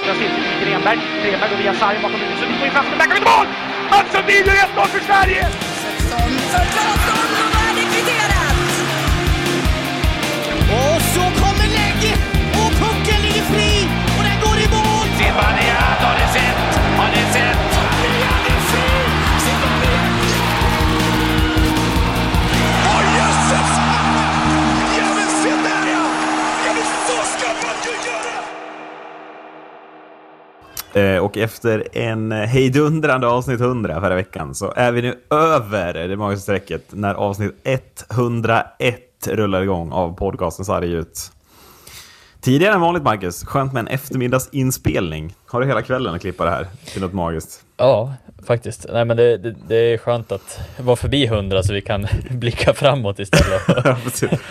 vänstra cirkeln till Grenberg. Grenberg går via sargen bakom huvudet. Sundin får in chansen. Där Kommer vi mål! Mats Sundin gör 1-0 för Sverige! Eh, och efter en eh, hejdundrande avsnitt 100 förra veckan så är vi nu över det magiska strecket när avsnitt 101 rullar igång av podcasten Sarg ut. Tidigare än vanligt Marcus, skönt med en eftermiddagsinspelning. Har du hela kvällen att klippa det här till något magiskt? Ja, faktiskt. Nej, men det, det, det är skönt att vara förbi 100 så vi kan blicka framåt istället och Ja,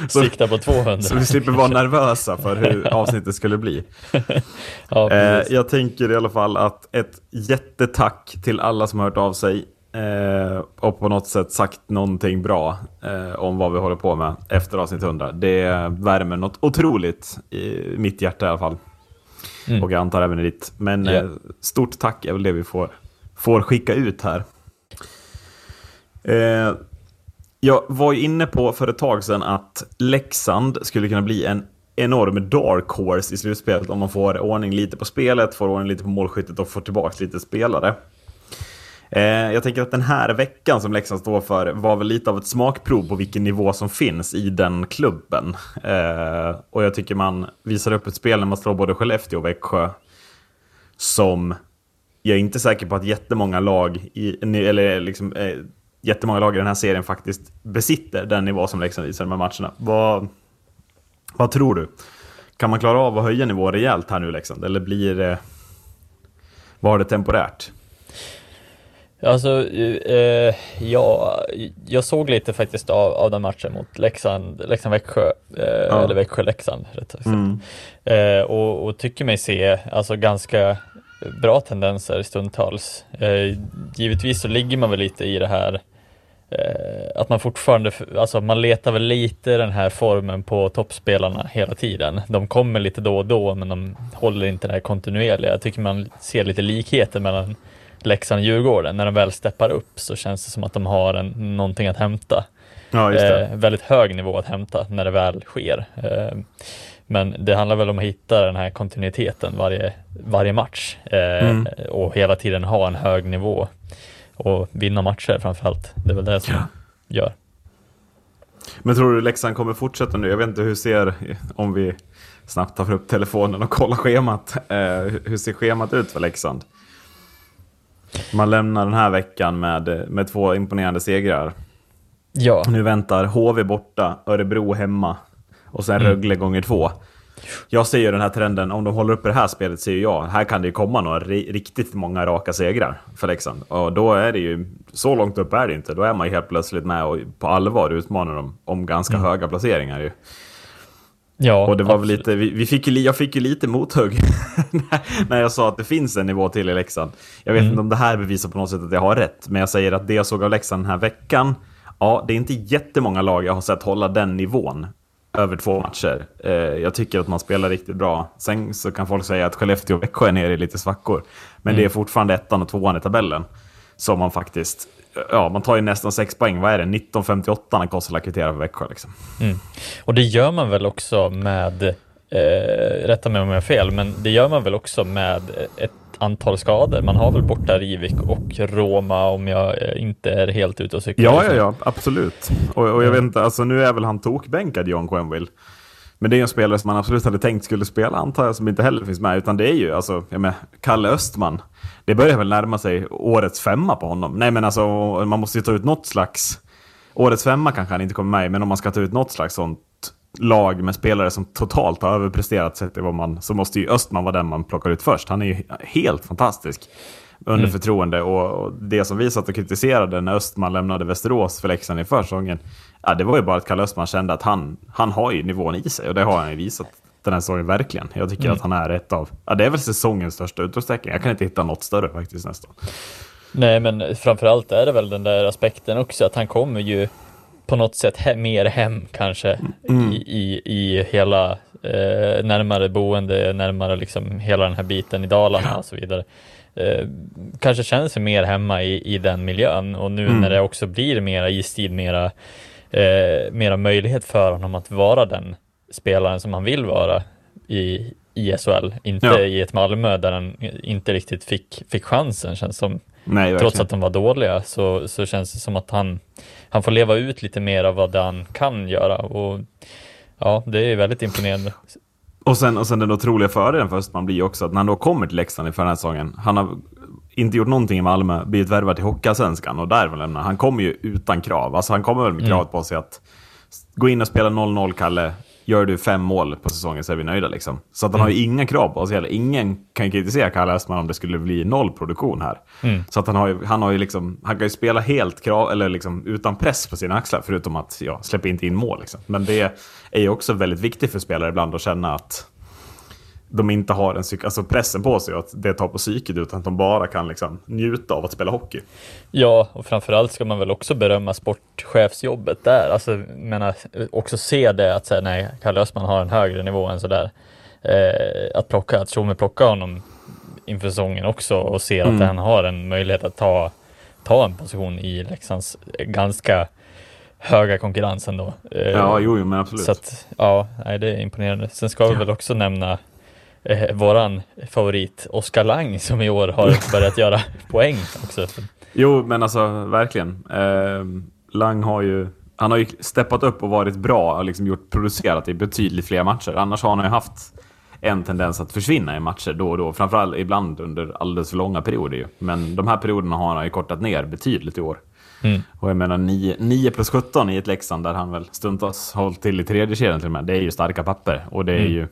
så, sikta på 200. så vi slipper vara nervösa för hur avsnittet skulle bli. ja, Eh, jag tänker i alla fall att ett jättetack till alla som har hört av sig eh, och på något sätt sagt någonting bra eh, om vad vi håller på med efter avsnitt 100. Det värmer något otroligt i mitt hjärta i alla fall. Mm. Och jag antar även i ditt. Men eh, stort tack är väl det vi får, får skicka ut här. Eh, jag var ju inne på för ett tag sedan att Leksand skulle kunna bli en enorm dark horse i slutspelet om man får ordning lite på spelet, får ordning lite på målskyttet och får tillbaka lite spelare. Eh, jag tänker att den här veckan som Leksand står för var väl lite av ett smakprov på vilken nivå som finns i den klubben. Eh, och jag tycker man visar upp ett spel när man slår både Skellefteå och Växjö som jag är inte säker på att jättemånga lag i, eller liksom, eh, jättemånga lag i den här serien faktiskt besitter den nivå som Leksand visar här matcherna. Vad, vad tror du? Kan man klara av att höja nivån rejält här nu Leksand? Eller blir det... Var det temporärt? Alltså, eh, ja, jag såg lite faktiskt av, av den matchen mot Leksand, Leksand-Växjö, eh, Ja. eller Växjö-Leksand rättare sagt. Mm. Eh, och, och tycker mig se alltså, ganska bra tendenser stundtals. Eh, givetvis så ligger man väl lite i det här eh, att man fortfarande, alltså man letar väl lite den här formen på toppspelarna hela tiden. De kommer lite då och då men de håller inte det här kontinuerliga. Jag tycker man ser lite likheter mellan Leksand och Djurgården. När de väl steppar upp så känns det som att de har en, någonting att hämta. Ja, just. Eh, väldigt hög nivå att hämta när det väl sker. Men det handlar väl om att hitta den här kontinuiteten varje, varje match eh, Mm. och hela tiden ha en hög nivå och vinna matcher framförallt. Det är väl det som gör. Men tror du Leksand kommer fortsätta nu? Jag vet inte hur ser, om vi snabbt tar upp telefonen och kollar schemat. Eh, hur ser schemat ut för Leksand? Man lämnar den här veckan med, med två imponerande segrar. Ja, Nu väntar HV borta, Örebro hemma och sen Rögle gånger två. Jag ser ju den här trenden, om de håller uppe det här spelet ser ju jag, här kan det ju komma några ri- riktigt många raka segrar för Leksand. Och då är det ju, så långt upp är det inte. Då är man ju helt plötsligt med och på allvar utmanar dem om ganska höga placeringar ju. ja Och det var väl absolut. lite, vi, vi fick ju, jag fick ju lite mothugg när- jag sa att det finns en nivå till i Leksand. Jag vet inte om det här bevisar på något sätt att jag har rätt, men jag säger att det jag såg av Leksand den här veckan, ja, det är inte jättemånga lag jag har sett hålla den nivån över två matcher. Eh, jag tycker att man spelar riktigt bra. Sen så kan folk säga att Skellefteå och Växjö är nere i lite svackor, men det är fortfarande ettan och tvåan i tabellen som man faktiskt Ja, man tar ju nästan sex poäng. Vad är det? 19.58 när Kossela kvitterar för Växjö. Liksom. Och det gör man väl också med, eh, rätta mig om jag har fel, men det gör man väl också med ett antal skador. Man har väl borta Rivik och Roma om jag eh, inte är helt ute och cyklar. Ja, ja, ja, absolut. Och, och jag vet inte, alltså nu är väl han tokbänkad, John Quenville. Men det är ju en spelare som man absolut hade tänkt skulle spela, antar jag, som inte heller finns med. Utan det är ju, alltså, jag menar, Kalle Östman. Det börjar väl närma sig årets femma på honom. Nej, men alltså, man måste ju ta ut något slags... Årets femma kanske han inte kommer med men om man ska ta ut något slags sånt lag med spelare som totalt har överpresterat sett till vad man, så måste ju Östman vara den man plockar ut först. Han är ju helt fantastisk under förtroende och, och det som vi satt och kritiserade när Östman lämnade Västerås för Leksand i försäsongen, ja, det var ju bara att Kalle Östman kände att han, han har ju nivån i sig och det har han ju visat den här säsongen verkligen. Jag tycker att han är ett av, ja det är väl säsongens största utropstecken. Jag kan inte hitta något större faktiskt nästan. Nej, men framförallt är det väl den där aspekten också att han kommer ju på något sätt he mer hem kanske Mm. i, i, i hela eh, närmare boende, närmare liksom hela den här biten i Dalarna och så vidare. Eh, kanske känner sig mer hemma i, i den miljön och nu Mm. när det också blir mera istid, mera, eh, mera möjlighet för honom att vara den spelaren som han vill vara i, i SHL, inte Ja. i ett Malmö där han inte riktigt fick, fick chansen känns som. Nej, Trots att de var dåliga så, så känns det som att han, han får leva ut lite mer av vad han kan göra och ja, det är väldigt imponerande. Och sen, och sen den otroliga fördelen för Östman blir också att när han då kommer till Leksand den här säsongen, han har inte gjort någonting i Malmö, blivit värvad till Hockeyallsvenskan och där lämnar. Han kommer ju utan krav. Alltså han kommer väl med kravet på sig att gå in och spela 0-0, Kalle. Gör du fem mål på säsongen så är vi nöjda liksom. Så att han har ju inga krav på sig heller. Ingen kan kritisera Kalle Östman om det skulle bli noll produktion här. Så att han har ju, han har ju liksom, han kan ju spela helt krav, eller liksom utan press på sina axlar, förutom att, ja, släppa inte in mål liksom. Men det är ju också väldigt viktigt för spelare ibland att känna att de inte har en psyk- alltså pressen på sig att det tar på psyket utan att de bara kan liksom njuta av att spela hockey. Ja, och framförallt ska man väl också berömma sportchefsjobbet där. Alltså, menar, också se det att säga nej, Kalle Östman har en högre nivå än sådär. Eh, att plocka, att Tjomme plockar honom inför säsongen också och ser att han har en möjlighet att ta, ta en position i Leksands ganska höga konkurrens ändå. Eh, Ja, jo, jo men absolut. Så att, ja, nej, det är imponerande. Sen ska vi väl också nämna eh, våran favorit Oskar Lang som i år har börjat göra poäng också. Jo, men alltså verkligen. Eh, Lang har ju, han har ju steppat upp och varit bra och liksom gjort, producerat i betydligt fler matcher. Annars har han ju haft en tendens att försvinna i matcher då och då. Framförallt ibland under alldeles för långa perioder ju. Men de här perioderna har han ju kortat ner betydligt i år. Mm. Och jag menar 9, 9 plus 17 i ett Leksand där han väl stundtals hållit till i tredje kedjan till och med. Det är ju starka papper. Och det är Mm. ju...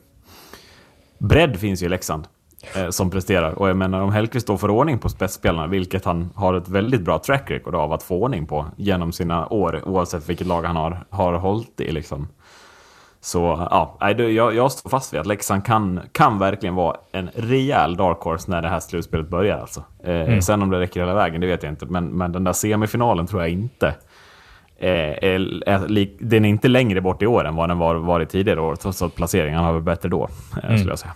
Bredd finns ju i Leksand. Eh, som presterar. Och jag menar om Hellkvist då får ordning på spetsspelarna, vilket han har ett väldigt bra track record av att få ordning på genom sina år, oavsett vilket lag han har, har hållit i liksom. Så ja, jag, jag står fast vid att Leksand kan, kan verkligen vara en rejäl dark horse när det här slutspelet börjar. Alltså. Eh, Sen om det räcker hela vägen, det vet jag inte. Men, men den där semifinalen tror jag inte är, är, lik- den är inte längre bort i år än vad den var varit tidigare år, trots att placeringen har varit bättre då, eh, skulle jag säga.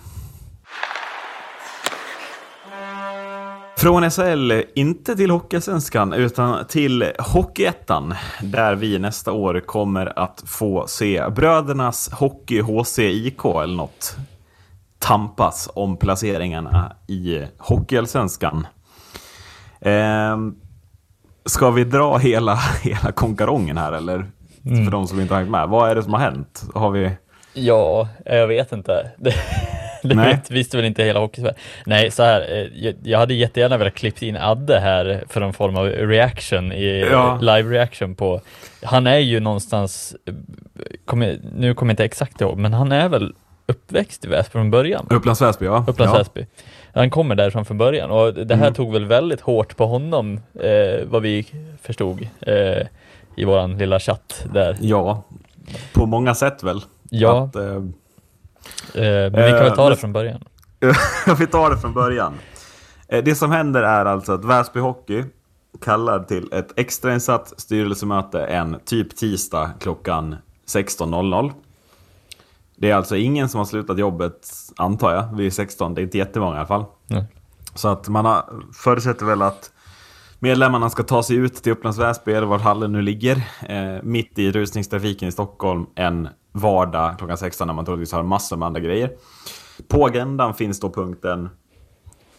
Från SHL, inte till Hockeyallsvenskan, utan till Hockeyettan, där vi nästa år kommer att få se brödernas Hockey HC IK eller något tampas om placeringarna i Hockeyallsvenskan. Ehm, ska vi dra hela, hela konkarongen här eller? För de som inte har hängt med. Vad är det som har hänt? Har vi... Ja, jag vet inte. Det, det Nej. vet, visste väl inte hela hockeysverige. Nej, så här, eh, jag, jag hade jättegärna velat klippt in Adde här för en form av reaction, i, Ja. live reaction på, han är ju någonstans, kommer, nu kommer jag inte exakt ihåg, men han är väl uppväxt i Väsby från början? Upplands Väsby, ja. Upplands ja. Väsby. Han kommer därifrån från början och det här Mm. tog väl väldigt hårt på honom, eh, vad vi förstod eh, i våran lilla chatt där. Ja, på många sätt väl. Ja. Att, eh, Eh, men vi kan väl ta Eh, det från början. vi tar det från början. Eh, Det som händer är alltså att Väsby Hockey kallar till ett extrainsatt styrelsemöte en typ tisdag klockan 16.00. Det är alltså ingen som har slutat jobbet, antar jag, vid 16. Det är inte jättemånga i alla fall. Nej. Så att man har, förutsätter väl att medlemmarna ska ta sig ut till Upplands Väsby, eller var hallen nu ligger, eh, mitt i rusningstrafiken i Stockholm en vardag klockan 16 när man troligtvis har massor med andra grejer. På agendan finns då punkten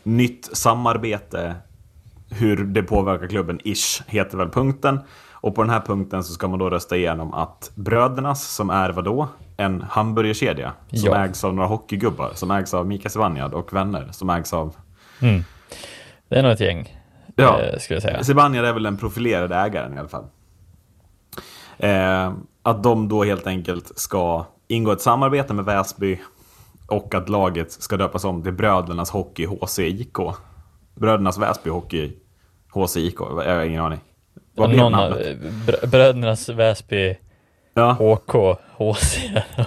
Nytt samarbete, hur det påverkar klubben, ish, heter väl punkten. Och på den här punkten så ska man då rösta igenom att Brödernas, som är vadå? En hamburgerkedja som Ja. ägs av några hockeygubbar, som ägs av Mika Zibanejad och vänner, som ägs av Det är nog ett gäng, Ja. eh, skulle jag säga. Zibanejad är väl den profilerade ägaren i alla fall. Eh, att de då helt enkelt ska ingå ett samarbete med Väsby och att laget ska döpas om till Brödernas Hockey HCIK. Brödernas Väsby Hockey HCIK, jag har ingen aning. Vad blev namnet? Br- Brödernas Väsby Ja, HK, HC,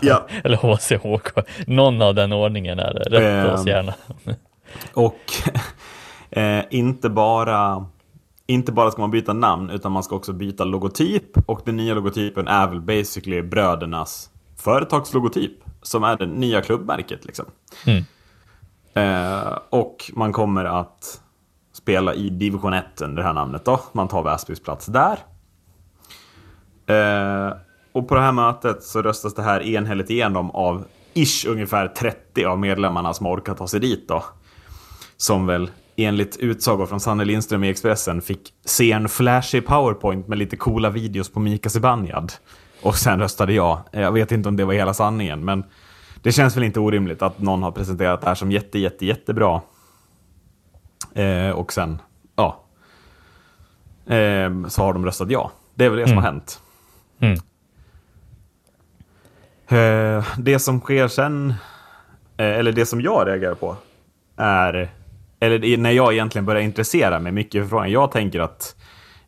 Ja. eller HC, HK. Någon av den ordningen är det. Rätta oss Ehm. gärna. och eh, inte bara inte bara ska man byta namn, utan man ska också byta logotyp. Och den nya logotypen är väl basically brödernas företagslogotyp som är det nya klubbmärket. Liksom. Mm. Eh, och man kommer att spela i division 1 under det här namnet. Då. Man tar Väsbys plats där. Eh, och på det här mötet så röstas det här enhälligt igenom av ish ungefär 30 av medlemmarna som orkar ta sig dit. Då. Som väl enligt utsagor från Sanne Lindström i Expressen fick se en flashig powerpoint med lite coola videos på Mika Zibanejad. Och sen röstade jag. Jag vet inte om det var hela sanningen, men det känns väl inte orimligt att någon har presenterat det här som jätte, jätte, jättebra. Eh, och sen, ja. Eh, så har de röstat ja. Det är väl det som har hänt. Mm. Eh, det som sker sen, eh, eller det som jag reagerar på, är, eller när jag egentligen börjar intressera mig mycket för frågan. Jag tänker att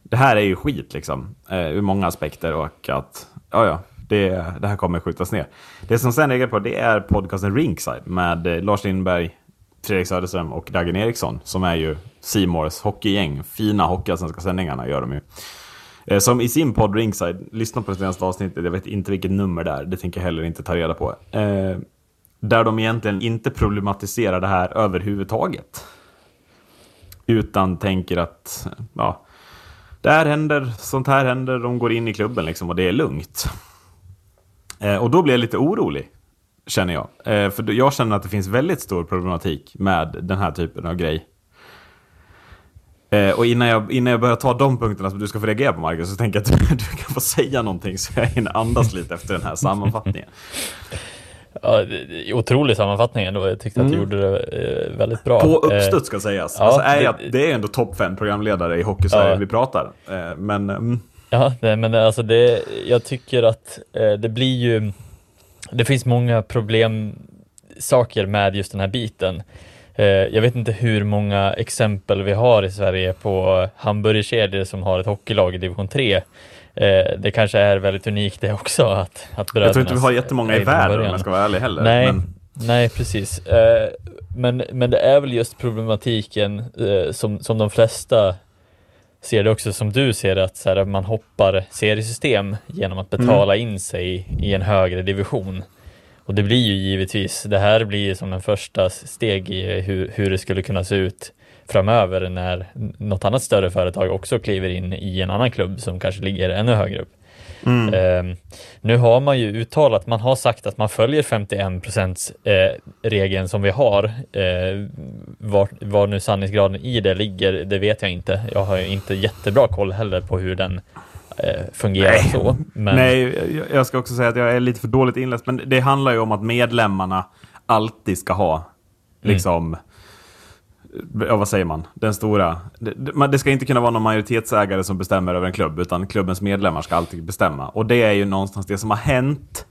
det här är ju skit liksom, eh, ur många aspekter och att, ja ja, det, det här kommer skjutas ner. Det som sen reagerar på, det är podcasten Rinkside med Lars Lindberg, Fredrik Söderström och Dagen Eriksson, som är ju Simors hockeygäng. Fina hockeyallsvenska sändningarna gör de ju. Eh, som i sin podd Ringside, lyssna på det senaste avsnittet, jag vet inte vilket nummer det är, det tänker jag heller inte ta reda på. Eh, där de egentligen inte problematiserar det här överhuvudtaget. Utan tänker att, ja, det här händer, sånt här händer, de går in i klubben liksom och det är lugnt. Eh, och då blir jag lite orolig, känner jag. För jag känner att det finns väldigt stor problematik med den här typen av grej. Eh, och innan jag, innan jag börjar ta de punkterna som du ska få reagera på Marcus, så tänker jag att du, du kan få säga någonting så jag hinner andas lite efter den här sammanfattningen. Ja, otrolig sammanfattning ändå. Jag tyckte att du gjorde det eh, väldigt bra. Mm. På Eh, uppstuds ska sägas. ja, alltså, är jag, det är ändå topp fem programledare i Hockeysverige Ja. vi pratar. Eh, men mm, Ja, nej, men alltså det, jag tycker att det blir ju, det finns många problemsaker med just den här biten. Eh, jag vet inte hur många exempel vi har i Sverige på hamburgerkedjor som har ett hockeylag i division 3. Eh, det kanske är väldigt unikt det också att, att jag tror inte vi har jättemånga i världen om jag ska vara ärlig heller. Nej, Men, nej precis. Eh, men, men det är väl just problematiken som, som de flesta ser det också som du ser det, att så här, man hoppar seriesystem genom att betala in sig i en högre division. Och det blir ju givetvis, det här blir ju som en första steg i hur, hur det skulle kunna se ut framöver när något annat större företag också kliver in i en annan klubb som kanske ligger ännu högre upp. Eh, nu har man ju uttalat, man har sagt att man följer 51 procents eh, regeln som vi har. Eh, var, var nu sanningsgraden i det ligger, det vet jag inte. Jag har inte jättebra koll heller på hur den eh, fungerar Nej. så. Men, Nej, jag- ska också säga att jag är lite för dåligt inläst. Men det handlar ju om att medlemmarna alltid ska ha, liksom, ja vad säger man, den stora. Det, det, ska inte kunna vara någon majoritetsägare som bestämmer över en klubb, utan klubbens medlemmar ska alltid bestämma. Och det är ju någonstans det som har hänt.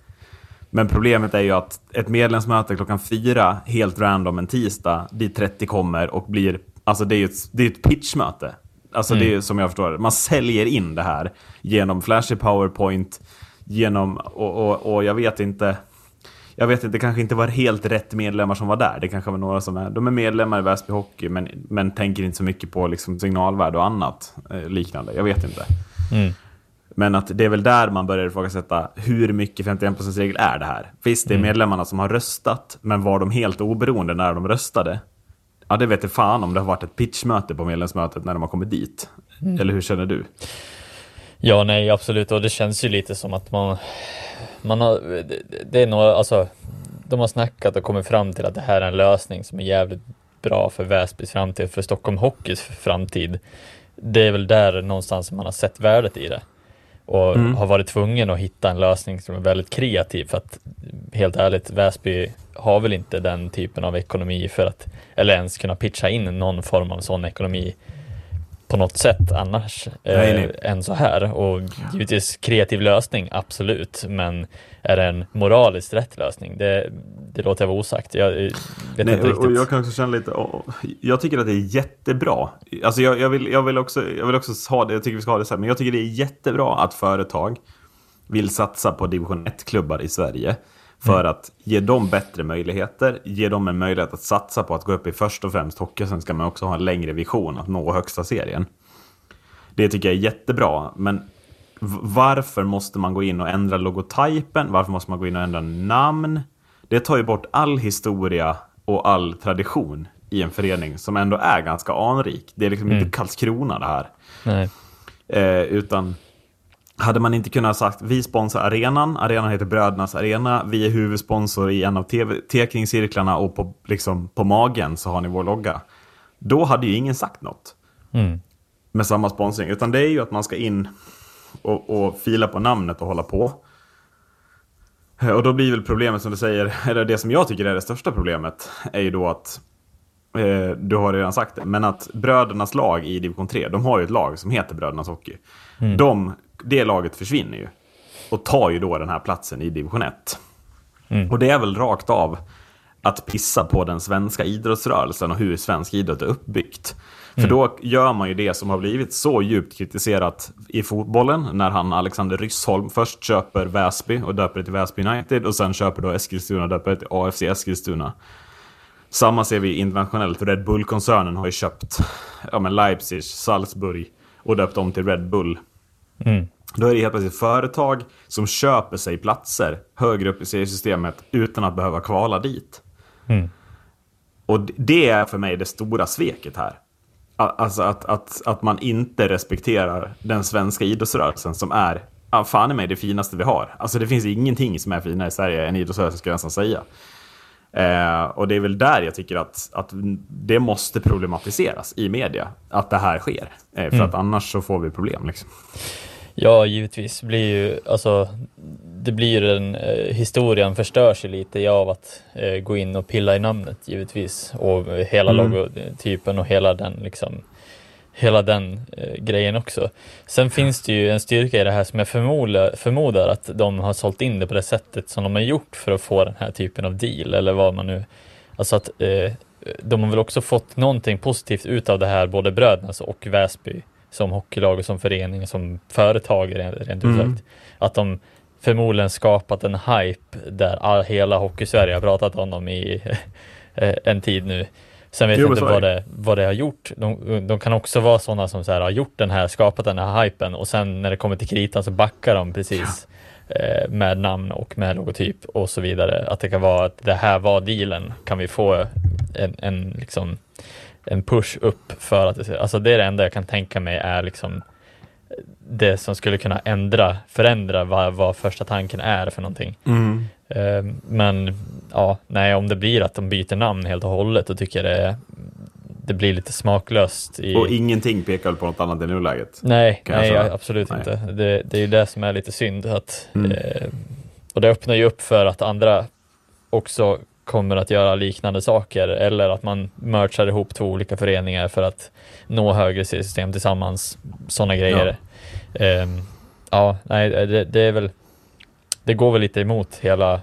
Men problemet är ju att ett medlemsmöte klockan fyra, helt random en tisdag, dit 30 kommer och blir, alltså det är ju ett, det är ett pitchmöte. Alltså det är ju som jag förstår det, man säljer in det här genom flashig powerpoint, genom, och, och, och jag vet inte, jag vet inte, det kanske inte var helt rätt medlemmar som var där. Det kanske var några som är, de är medlemmar i Väsby Hockey men, men tänker inte så mycket på liksom signalvärde och annat eh, liknande. Jag vet inte. Mm. Men att det är väl där man börjar ifrågasätta hur mycket 51%-regel är det här? Visst, det är medlemmarna som har röstat, men var de helt oberoende när de röstade? Ja, det vet jag fan om det har varit ett pitchmöte på medlemsmötet när de har kommit dit. Eller hur känner du? Ja, nej, absolut. Och det känns ju lite som att man, man har, det, det är några, alltså, de har snackat och kommit fram till att det här är en lösning som är jävligt bra för Väsbys framtid, för Stockholm Hockeys framtid. Det är väl där någonstans man har sett värdet i det. Och har varit tvungen att hitta en lösning som är väldigt kreativ för att helt ärligt, Väsby har väl inte den typen av ekonomi för att, eller ens kunna pitcha in någon form av sån ekonomi på något sätt annars Nej, eh, nej. än så här. Och givetvis kreativ lösning, absolut. Men är det en moraliskt rätt lösning? Det, det låter jag vara osagt. Jag eh, vet Nej, inte och, och riktigt. jag kan också känna lite, och, jag tycker att det är jättebra. Alltså jag, jag, vill, jag, vill också, jag vill också ha det, jag tycker vi ska ha det så här, men jag tycker det är jättebra att företag vill satsa på division 1-klubbar i Sverige. För att ge dem bättre möjligheter, ge dem en möjlighet att satsa på att gå upp i först och främst Hockeyallsvenskan, men också ha en längre vision att nå högsta serien. Det tycker jag är jättebra, men varför måste man gå in och ändra logotypen? Varför måste man gå in och ändra namn? Det tar ju bort all historia och all tradition i en förening som ändå är ganska anrik. Det är liksom inte Karlskrona det här. Eh, utan hade man inte kunnat sagt vi sponsrar arenan, arenan heter Brödernas Arena, vi är huvudsponsor i en av TV tekringcirklarna och på, liksom, på magen så har ni vår logga. Då hade ju ingen sagt något Mm. med samma sponsring, utan det är ju att man ska in och, och fila på namnet och hålla på. Och då blir väl problemet som du säger, eller det som jag tycker är det största problemet, är ju då att Eh, du har redan sagt det, men att brödernas lag i division 3, de har ju ett lag som heter Brödernas Hockey. De, det laget försvinner ju och tar ju då den här platsen i division 1. Och det är väl rakt av att pissa på den svenska idrottsrörelsen och hur svensk idrott är uppbyggt. För då gör man ju det som har blivit så djupt kritiserat i fotbollen när han Alexander Ryssholm först köper Väsby och döper det till Väsby United och sen köper då Eskilstuna och döper det till AFC Eskilstuna. Samma ser vi internationellt. Red Bull-koncernen har ju köpt ja, men Leipzig, Salzburg och döpt om till Red Bull. Då är det helt plötsligt företag som köper sig platser högre upp i seriesystemet utan att behöva kvala dit. Och det är för mig det stora sveket här. Alltså att, att, att man inte respekterar den svenska idrottsrörelsen som är, ja, fan i mig det finaste vi har. Alltså det finns ingenting som är finare i Sverige än idrottsrörelsen ska jag nästan säga. Eh, och det är väl där jag tycker att, att det måste problematiseras i media. Att det här sker. Eh, för att annars så får vi problem. Liksom. Ja, givetvis blir ju, alltså, det blir den, eh, historien förstörs ju lite av att eh, gå in och pilla i namnet givetvis och hela Mm. logotypen och hela den liksom, hela den eh, grejen också. Sen finns det ju en styrka i det här som jag förmodar, förmodar att de har sålt in det på det sättet som de har gjort för att få den här typen av deal eller vad man nu, alltså att eh, de har väl också fått någonting positivt ut av det här, både Brödernas och Väsby som hockeylag och som förening och som företag rent, ut sagt. Att de förmodligen skapat en hype där all, hela Hockeysverige har pratat om dem i eh, en tid nu. Sen vet Jo, jag inte vad det. vad det har gjort. De, de kan också vara sådana som så här, har gjort den här, skapat den här hypen och sen när det kommer till kritan så backar de precis eh, med namn och med logotyp och så vidare. Att det kan vara att det här var dealen. Kan vi få en, en, liksom, en push upp för att det, alltså det är det enda jag kan tänka mig är liksom det som skulle kunna ändra, förändra vad, vad första tanken är för någonting. Eh, Men ja, nej, om det blir att de byter namn helt och hållet, då tycker jag det, det blir lite smaklöst. I... Och ingenting pekar på något annat i nuläget. Nej, jag nej säga. absolut Nej. inte. Det, det är ju det som är lite synd. Att, Mm. eh, och det öppnar ju upp för att andra också kommer att göra liknande saker eller att man merchar ihop två olika föreningar för att nå högre seriesystem tillsammans. Sådana grejer. Ja, ja nej, det, det är väl det går väl lite emot hela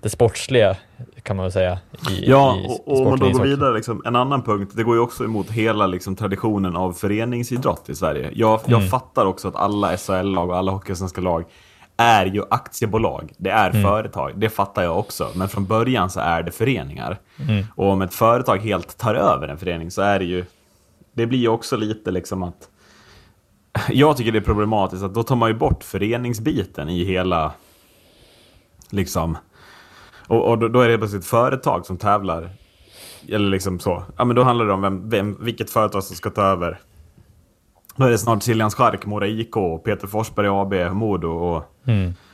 det sportsliga kan man väl säga. I, Ja, i, och, och om man då går vidare, liksom, en annan punkt, det går ju också emot hela liksom, traditionen av föreningsidrott i Sverige. Jag, jag Mm. fattar också att alla SHL-lag och alla hockeyallsvenska lag är ju aktiebolag. Det är Mm. företag, det fattar jag också. Men från början så är det föreningar. Mm. Och om ett företag helt tar över en förening så är det ju... Det blir ju också lite liksom att... Jag tycker det är problematiskt att då tar man ju bort föreningsbiten i hela... Liksom... Och, och då, då är det plötsligt företag som tävlar. Eller liksom så. Ja, men då handlar det om vem, vem, vilket företag som ska ta över. Då är det snart Siljan Skark, Mora IK, Peter Forsberg AB, Modo och...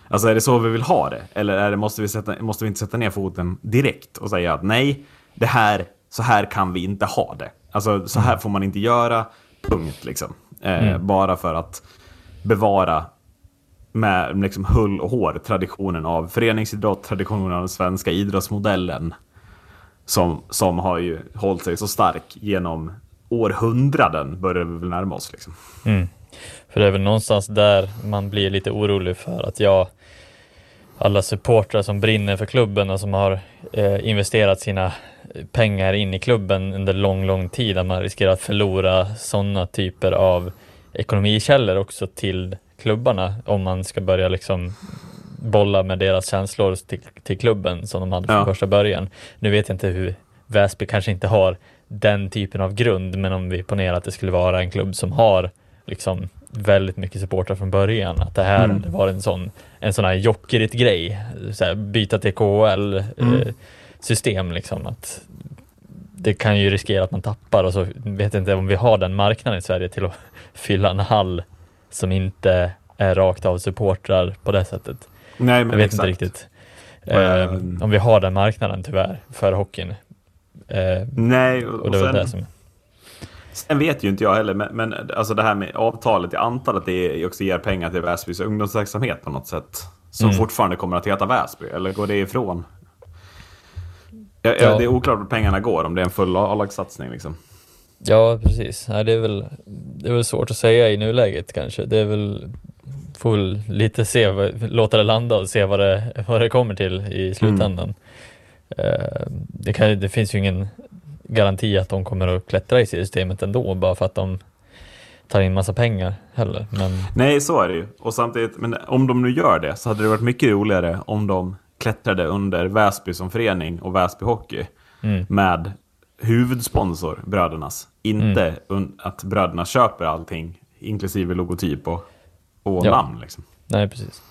Alltså är det så vi vill ha det? Eller är det, måste, vi sätta, måste vi inte sätta ner foten direkt och säga att nej, det här, så här kan vi inte ha det. Alltså så här får man inte göra, punkt liksom. Eh, Bara för att bevara med liksom hull och hår traditionen av föreningsidrott, traditionen av den svenska idrottsmodellen. Som, som har ju hållit sig så stark genom århundraden, börjar vi väl närma oss. Liksom. För det är väl någonstans där man blir lite orolig för att jag alla supportrar som brinner för klubben och som har eh, investerat sina pengar in i klubben under lång, lång tid, att man riskerar att förlora sådana typer av ekonomikällor också till klubbarna om man ska börja liksom bolla med deras känslor till, till klubben som de hade från Ja. första början. Nu vet jag inte hur Väsby kanske inte har den typen av grund, men om vi ponerar att det skulle vara en klubb som har liksom väldigt mycket supportrar från början. Att det här Mm. var en sån, en sån här Jokerit-grej. Så här, byta till KHL Mm. eh, system liksom. Att det kan ju riskera att man tappar och så vet jag inte om vi har den marknaden i Sverige till att fylla en hall som inte är rakt av supportrar på det sättet. Nej, Jag men vet exakt. inte riktigt eh, Mm. om vi har den marknaden tyvärr för hockeyn. Eh, Nej, och, och det var sen, det som... sen vet ju inte jag heller, men, men alltså det här med avtalet, jag antar att det också ger pengar till Väsbys ungdomsverksamhet på något sätt. Som Mm. fortfarande kommer att heta Väsby, eller går det ifrån? Ja, Ja. Det är oklart vart pengarna går, om det är en full A-lagssatsning liksom. Ja, precis. Nej, det, är väl, det är väl svårt att säga i nuläget kanske. Det är väl, får väl lite se, låta det landa och se vad det, vad det kommer till i slutändan. Eh, det, kan, det finns ju ingen garanti att de kommer att klättra i systemet ändå, bara för att de tar in massa pengar heller. Men Nej, så är det ju. Och samtidigt, men om de nu gör det så hade det varit mycket roligare om de klättrade under Väsby som förening och Väsby Hockey mm, med huvudsponsor Brödernas. Inte Mm. att Bröderna köper allting, inklusive logotyp och, och Ja. namn. Liksom. nej, precis.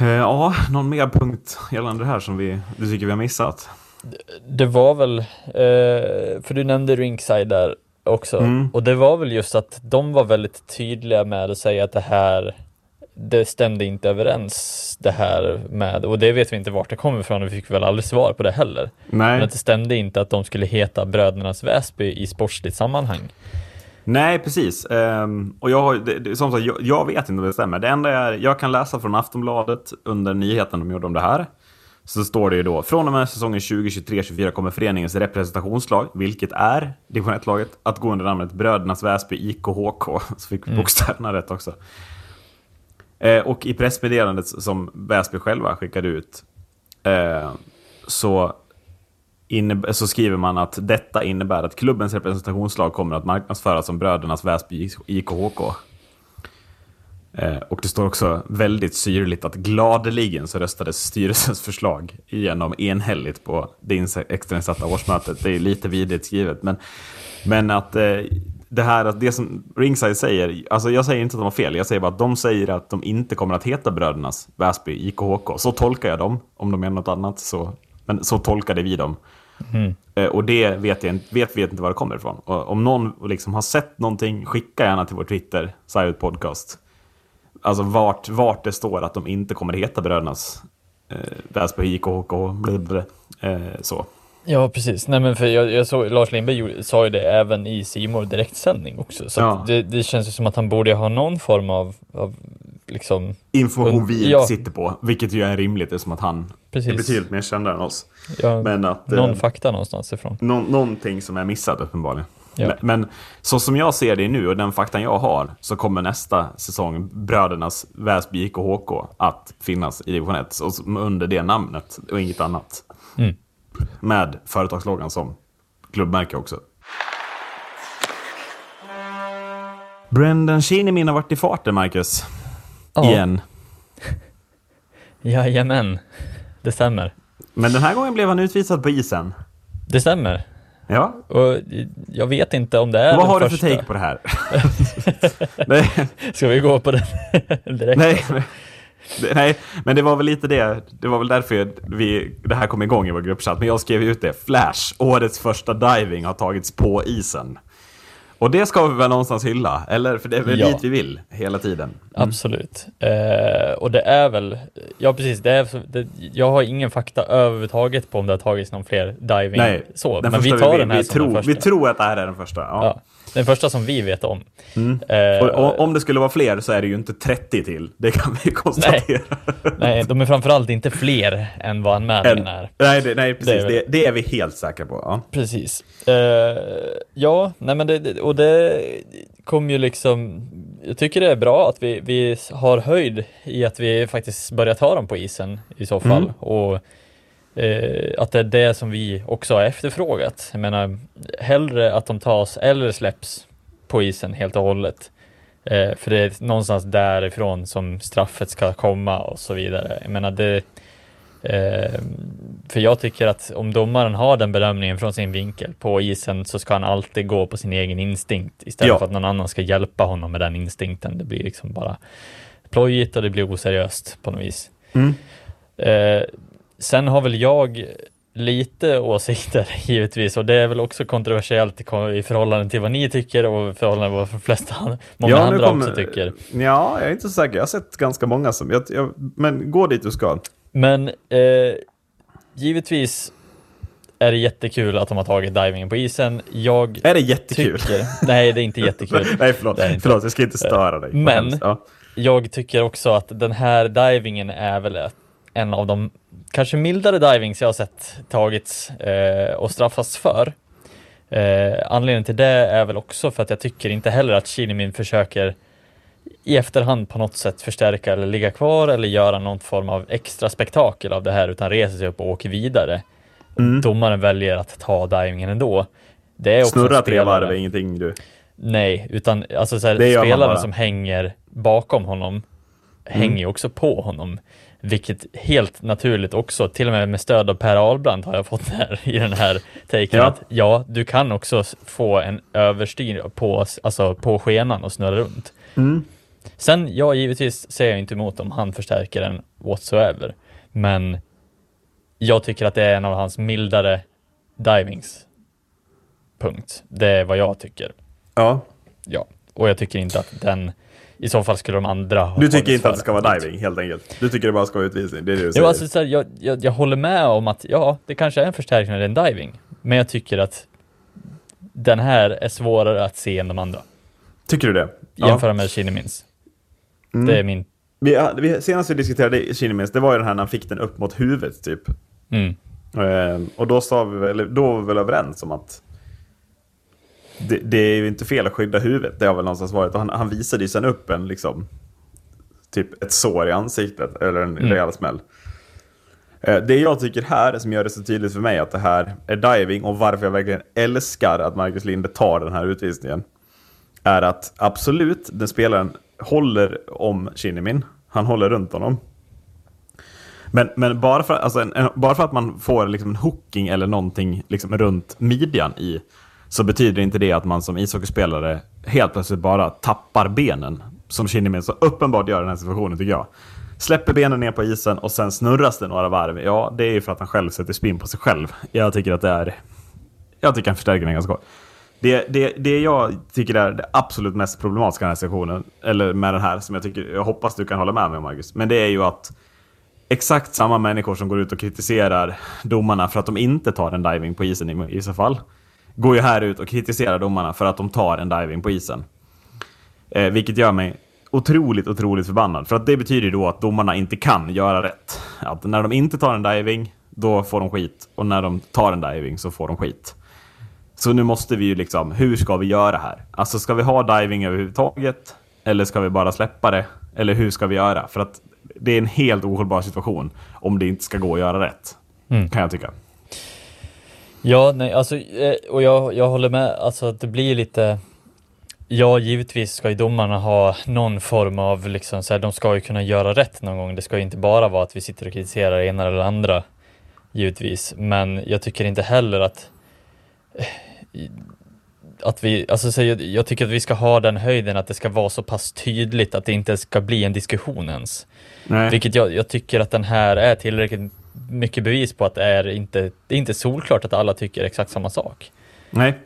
Eh, ja, någon mer punkt gällande det här som vi, du tycker vi har missat? Det var väl, eh, för du nämnde Rinkside där också, Mm. och det var väl just att de var väldigt tydliga med att säga att det här, det stämde inte överens det här med, och det vet vi inte vart det kommer ifrån och vi fick väl aldrig svar på det heller. Men Nej, att det stämde inte att de skulle heta Brödernas Väsby i sportsligt sammanhang. Nej precis. Ehm, och jag, har, som sagt, jag, jag vet inte om det stämmer. Det enda är, jag kan läsa från Aftonbladet under nyheten de gjorde om det här. Så står det ju då, från och med säsongen 2023-24 kommer föreningens representationslag, vilket är division 1-laget, att gå under namnet Brödernas Väsby IKHK. Så fick vi bokstäverna rätt också. Eh, och i pressmeddelandet som Väsby själva skickade ut eh, så, så skriver man att detta innebär att klubbens representationslag kommer att marknadsföras som Brödernas Väsby IKHK. Eh, och det står också väldigt syrligt att gladeligen så röstades styrelsens förslag igenom enhälligt på det extrainsatta årsmötet. Det är lite vidrigt skrivet, men, men att eh, det här, att det som Ringside säger, alltså jag säger inte att de har fel, jag säger bara att de säger att de inte kommer att heta Brödernas Väsby IKHK. Så tolkar jag dem, om de menar något annat, så, men så tolkade vi dem. Eh, Och det vet, jag, vet vi inte var det kommer ifrån. Och om någon liksom har sett någonting, skicka gärna till vår Twitter, Silent Podcast. Alltså vart, vart det står att de inte kommer heta Brödernas eh, Väsby IKHK, eh, så. Ja, precis. Nej, men för jag, jag såg, Lars Lindberg sa ju det även i Simor direktsändning också. Så Ja. det, det känns ju som att han borde ha någon form av, av liksom, Information vi ja. sitter på, vilket ju är rimligt eftersom att han Precis. är betydligt mer känd än oss. ja, Men att... någon eh, fakta någonstans ifrån. Nå- någonting som är missat uppenbarligen. Ja. Men, så som jag ser det nu och den faktan jag har så kommer nästa säsong Brödernas Väsby IKHK att finnas i division 1 och som- under det namnet och inget annat. Mm. Med företagsloggan som klubbmärke också. Brendan Shinnimin har varit i farten, Marcus. Ja. Igen. Jajamän, det stämmer. Men den här gången blev han utvisad på isen. Det stämmer. Ja, Och jag vet inte om det är vad har du för första. take på det här? Nej, Ska vi gå på den direkt? Nej, men- det- nej, men det var väl lite det. Det var väl därför vi, det här kom igång i vår gruppchatt. Men jag skrev ut det. Flash, årets första diving har tagits på isen. Och det ska vi väl någonstans hylla? Eller? För det är väl Ja. dit vi vill hela tiden. Absolut. Eh, och det är väl, ja precis, det är, det, jag har ingen fakta överhuvudtaget på om det har tagits någon fler diving. Nej, så, men vi tar vi, den här vi, som tror, den första. vi tror att det här är den första. Ja. Ja, den första som vi vet om. Eh, Och, om det skulle vara fler så är det ju inte 30 till. Det kan vi konstatera. nej, de är framförallt inte fler än vad anmälningen är. nej, det, nej, precis. Det är Det, det är vi helt säkra på. Ja. Precis. Eh, ja, nej men det- och det kom ju liksom, jag tycker det är bra att vi, vi har höjd i att vi faktiskt börjar ta dem på isen i så fall. Mm. Och eh, att det är det som vi också har efterfrågat. Jag menar, hellre att de tas eller släpps på isen helt och hållet. Eh, för det är någonstans därifrån som straffet ska komma och så vidare. Jag menar det, eh, För jag tycker att om domaren har den bedömningen från sin vinkel på isen så ska han alltid gå på sin egen instinkt istället Ja. för att någon annan ska hjälpa honom med den instinkten. Det blir liksom bara plojigt och det blir oseriöst på något vis. Mm. Eh, sen har väl jag lite åsikter givetvis och det är väl också kontroversiellt i, förhållande till vad ni tycker och i förhållande till vad de flesta många nu andra kommer- också tycker. Ja, jag är inte så säker. Jag har sett ganska många som... Jag, jag, men gå dit du ska. Men eh, givetvis är det jättekul att de har tagit divingen på isen. Jag Är det jättekul? tycker... Nej, det är inte jättekul. Nej, förlåt. Det. Förlåt, jag ska inte störa dig. Men-. Ja. Jag tycker också att den här divingen är väl ett- en av de kanske mildare divings jag har sett tagits eh, och straffas för. Eh, anledningen till det är väl också för att jag tycker inte heller att Shinnimin försöker i efterhand på något sätt förstärka eller ligga kvar eller göra någon form av extra spektakel av det här utan reser sig upp och åker vidare. Mm. Domaren väljer att ta divingen ändå. Det är också Snurra tre varv är ingenting du... Nej, utan alltså så här, bara. som hänger bakom honom hänger ju också på honom. Vilket helt naturligt också, till och med med stöd av Per Ahlbrand har jag fått här i den här taken Ja. att ja, du kan också få en överstyr på, alltså på skenan och snurra runt. Mm. Sen, ja, givetvis säger jag inte emot om han förstärker den whatsoever, men jag tycker att det är en av hans mildare divings. Punkt. Det är vad jag tycker. Ja. Ja, och jag tycker inte att den, i så fall skulle de andra ha Du tycker inte att det ska vara diving, helt enkelt? Du tycker det bara ska vara utvisning? Det är det du säger? Jo, alltså, så här, jag, jag, jag håller med om att ja, det kanske är en förstärkning av en diving, men jag tycker att den här är svårare att se än de andra. Tycker du det? Jämföra med Shinnemins. Mm. Det är min... Vi, vi, senast vi diskuterade Kinemins, det var ju den här när han fick den upp mot huvudet, typ. Mm. Eh, och då, sa vi, eller, då var vi väl överens om att det, det är ju inte fel att skydda huvudet. Det har väl någonstans varit. Och han, han visade ju sen upp en, liksom, typ ett sår i ansiktet, eller en Mm. rejäl smäll. Eh, Det jag tycker här, som gör det så tydligt för mig att det här är diving och varför jag verkligen älskar att Marcus Linde tar den här utvisningen, är att absolut, den spelaren håller om Shinnimin. Han håller runt honom. Men, men bara, för, alltså en, en, bara för att man får liksom en hooking eller någonting liksom runt midjan i, så betyder inte det att man som ishockeyspelare helt plötsligt bara tappar benen. Som Shinnimin så uppenbart gör i den här situationen tycker jag. Släpper benen ner på isen och sen snurras det några varv. Ja, det är ju för att han själv sätter spin på sig själv. Jag tycker att det är... Jag tycker han förstärker den ganska kort. Det, det, det jag tycker är det absolut mest problematiska i den här situationen, eller med den här, som jag tycker, jag hoppas du kan hålla med mig om Marcus, men det är ju att exakt samma människor som går ut och kritiserar domarna för att de inte tar en diving på isen i, vissa fall, går ju här ut och kritiserar domarna för att de tar en diving på isen. Eh, vilket gör mig otroligt, otroligt förbannad. För att det betyder ju då att domarna inte kan göra rätt. Att när de inte tar en diving, då får de skit. Och när de tar en diving så får de skit. Så nu måste vi ju liksom, hur ska vi göra här? Alltså ska vi ha diving överhuvudtaget? Eller ska vi bara släppa det? Eller hur ska vi göra? För att det är en helt ohållbar situation om det inte ska gå att göra rätt. Kan jag tycka. Ja, nej, alltså, eh, och jag, jag håller med, alltså att det blir lite Ja, givetvis ska ju domarna ha någon form av, liksom, så här, de ska ju kunna göra rätt någon gång. Det ska ju inte bara vara att vi sitter och kritiserar det ena eller det andra, givetvis. Men jag tycker inte heller att eh, att vi, alltså så jag, jag tycker att vi ska ha den höjden att det ska vara så pass tydligt att det inte ska bli en diskussion ens. Nej. Vilket jag, jag tycker att den här är tillräckligt mycket bevis på att det är inte, det är inte solklart att alla tycker exakt samma sak. Nej.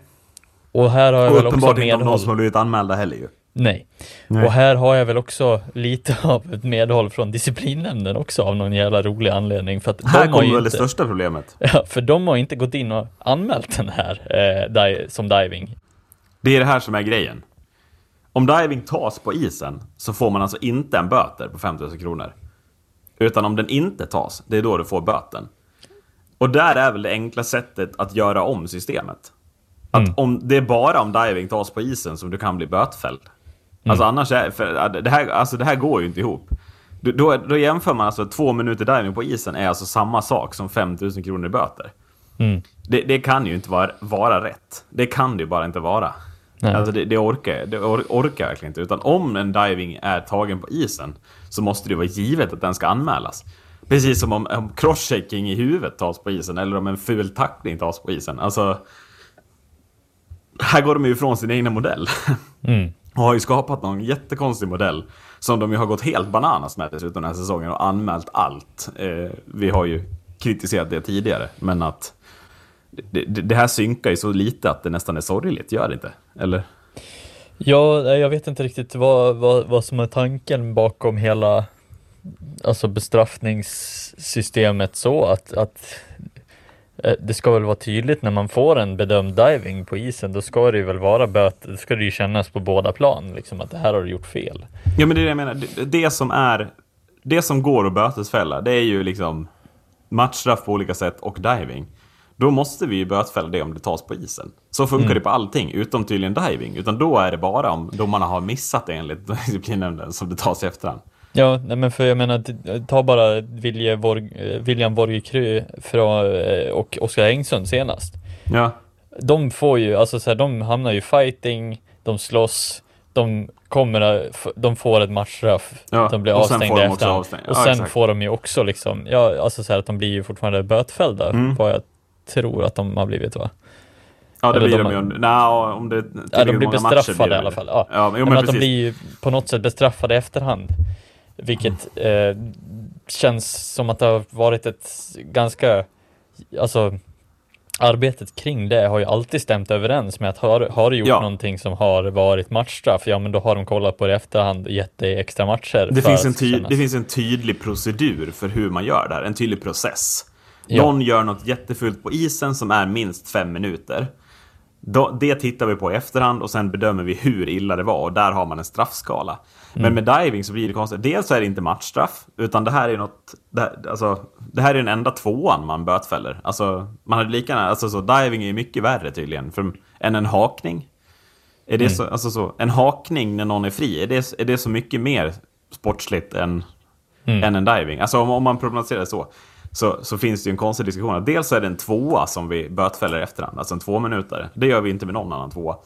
Och här har jag Och väl också uppenbart inte någon medhåll. som har blivit anmälda heller ju. Nej. Nej. Och här har jag väl också lite av ett medhåll från disciplinnämnden också av någon jävla rolig anledning. För att Här kommer väl det inte, största problemet. ja, för de har inte gått in och anmält den här eh, di- som diving. Det är det här som är grejen. Om diving tas på isen så får man alltså inte en böter på 5000 kronor. Utan om den inte tas, det är då du får böten. Och där är väl det enkla sättet att göra om systemet. Att Mm. om det är bara om diving tas på isen som du kan bli bötfälld. Alltså annars är, för det, här, alltså det här går ju inte ihop. Då, då, jämför man alltså två minuter diving på isen är alltså samma sak som 5000 kronor i böter. Mm. Det, det kan ju inte vara, vara rätt. Det kan det ju bara inte vara. Nej. Alltså det, det, orkar, det or, orkar jag verkligen inte. Utan om en diving är tagen på isen så måste det vara givet att den ska anmälas. Precis som om, om crosschecking i huvudet tas på isen eller om en ful tackling tas på isen. Alltså, här går de ju ifrån sin egna modell. Mm. Och har ju skapat någon jättekonstig modell. Som de ju har gått helt bananas med dessutom den här säsongen och anmält allt. Eh, vi har ju kritiserat det tidigare, men att det, det, här synkar ju så lite att det nästan är sorgligt, gör det inte? Eller? Ja, jag vet inte riktigt vad, vad, vad som är tanken bakom hela alltså bestraffningssystemet så att, att eh, det ska väl vara tydligt när man får en bedömd diving på isen, då ska det ju väl vara böter, då ska det ju kännas på båda plan, liksom att det här har du gjort fel. Ja, men det är det jag menar. Det, det som är... Det som går att bötesfälla, det är ju liksom matchstraff på olika sätt och diving. Då måste vi ju bötfälla det om det tas på isen. Så funkar det på allting, utom tydligen diving. Utan då är det bara om domarna har missat det enligt disciplinnämnden som det tas i efterhand. Ja, nej men för jag menar, ta bara eh, William Borgekry från, eh, och Oskar Engsund senast. Ja, De får ju, alltså så här, de hamnar ju fighting, de slåss, de kommer, att f- de får ett matchstraff, Ja, de blir och sen avstängda får de. Och Ja, sen exakt. får de ju också liksom, ja alltså så här att de blir ju fortfarande bötfällda, Mm. vad jag tror att de har blivit va? ja det Eller blir de de ju. Nej, om det... Ja, de blir bestraffade blir i alla fall. Ja. Ja, men, jo, men men att de blir ju på något sätt bestraffade i efterhand. Vilket eh, känns som att det har varit ett ganska, alltså arbetet kring det har ju alltid stämt överens med att har, har du gjort Ja. någonting som har varit matchstraff, ja men då har de kollat på det i efterhand och gett dig extra matcher. Det finns, en ty- det finns en tydlig procedur för hur man gör det här, en tydlig process. Ja. Någon gör något jättefult på isen som är minst fem minuter. Då, det tittar vi på i efterhand och sen bedömer vi hur illa det var och där har man en straffskala. Men med diving så blir det konstigt. Dels är det inte matchstraff, utan det här är något... Det här, alltså, det här är den enda tvåan man bötfäller. Alltså, man hade lika alltså så, diving är mycket värre tydligen för, än en hakning. Är det så, alltså så, en hakning när någon är fri, är det, är det så mycket mer sportsligt än, än en diving? Alltså om, om man problematiserar det så, så, så finns det ju en konstig diskussion. Dels är det en tvåa som vi bötfäller i efterhand, alltså en två minuter. Det gör vi inte med någon annan tvåa.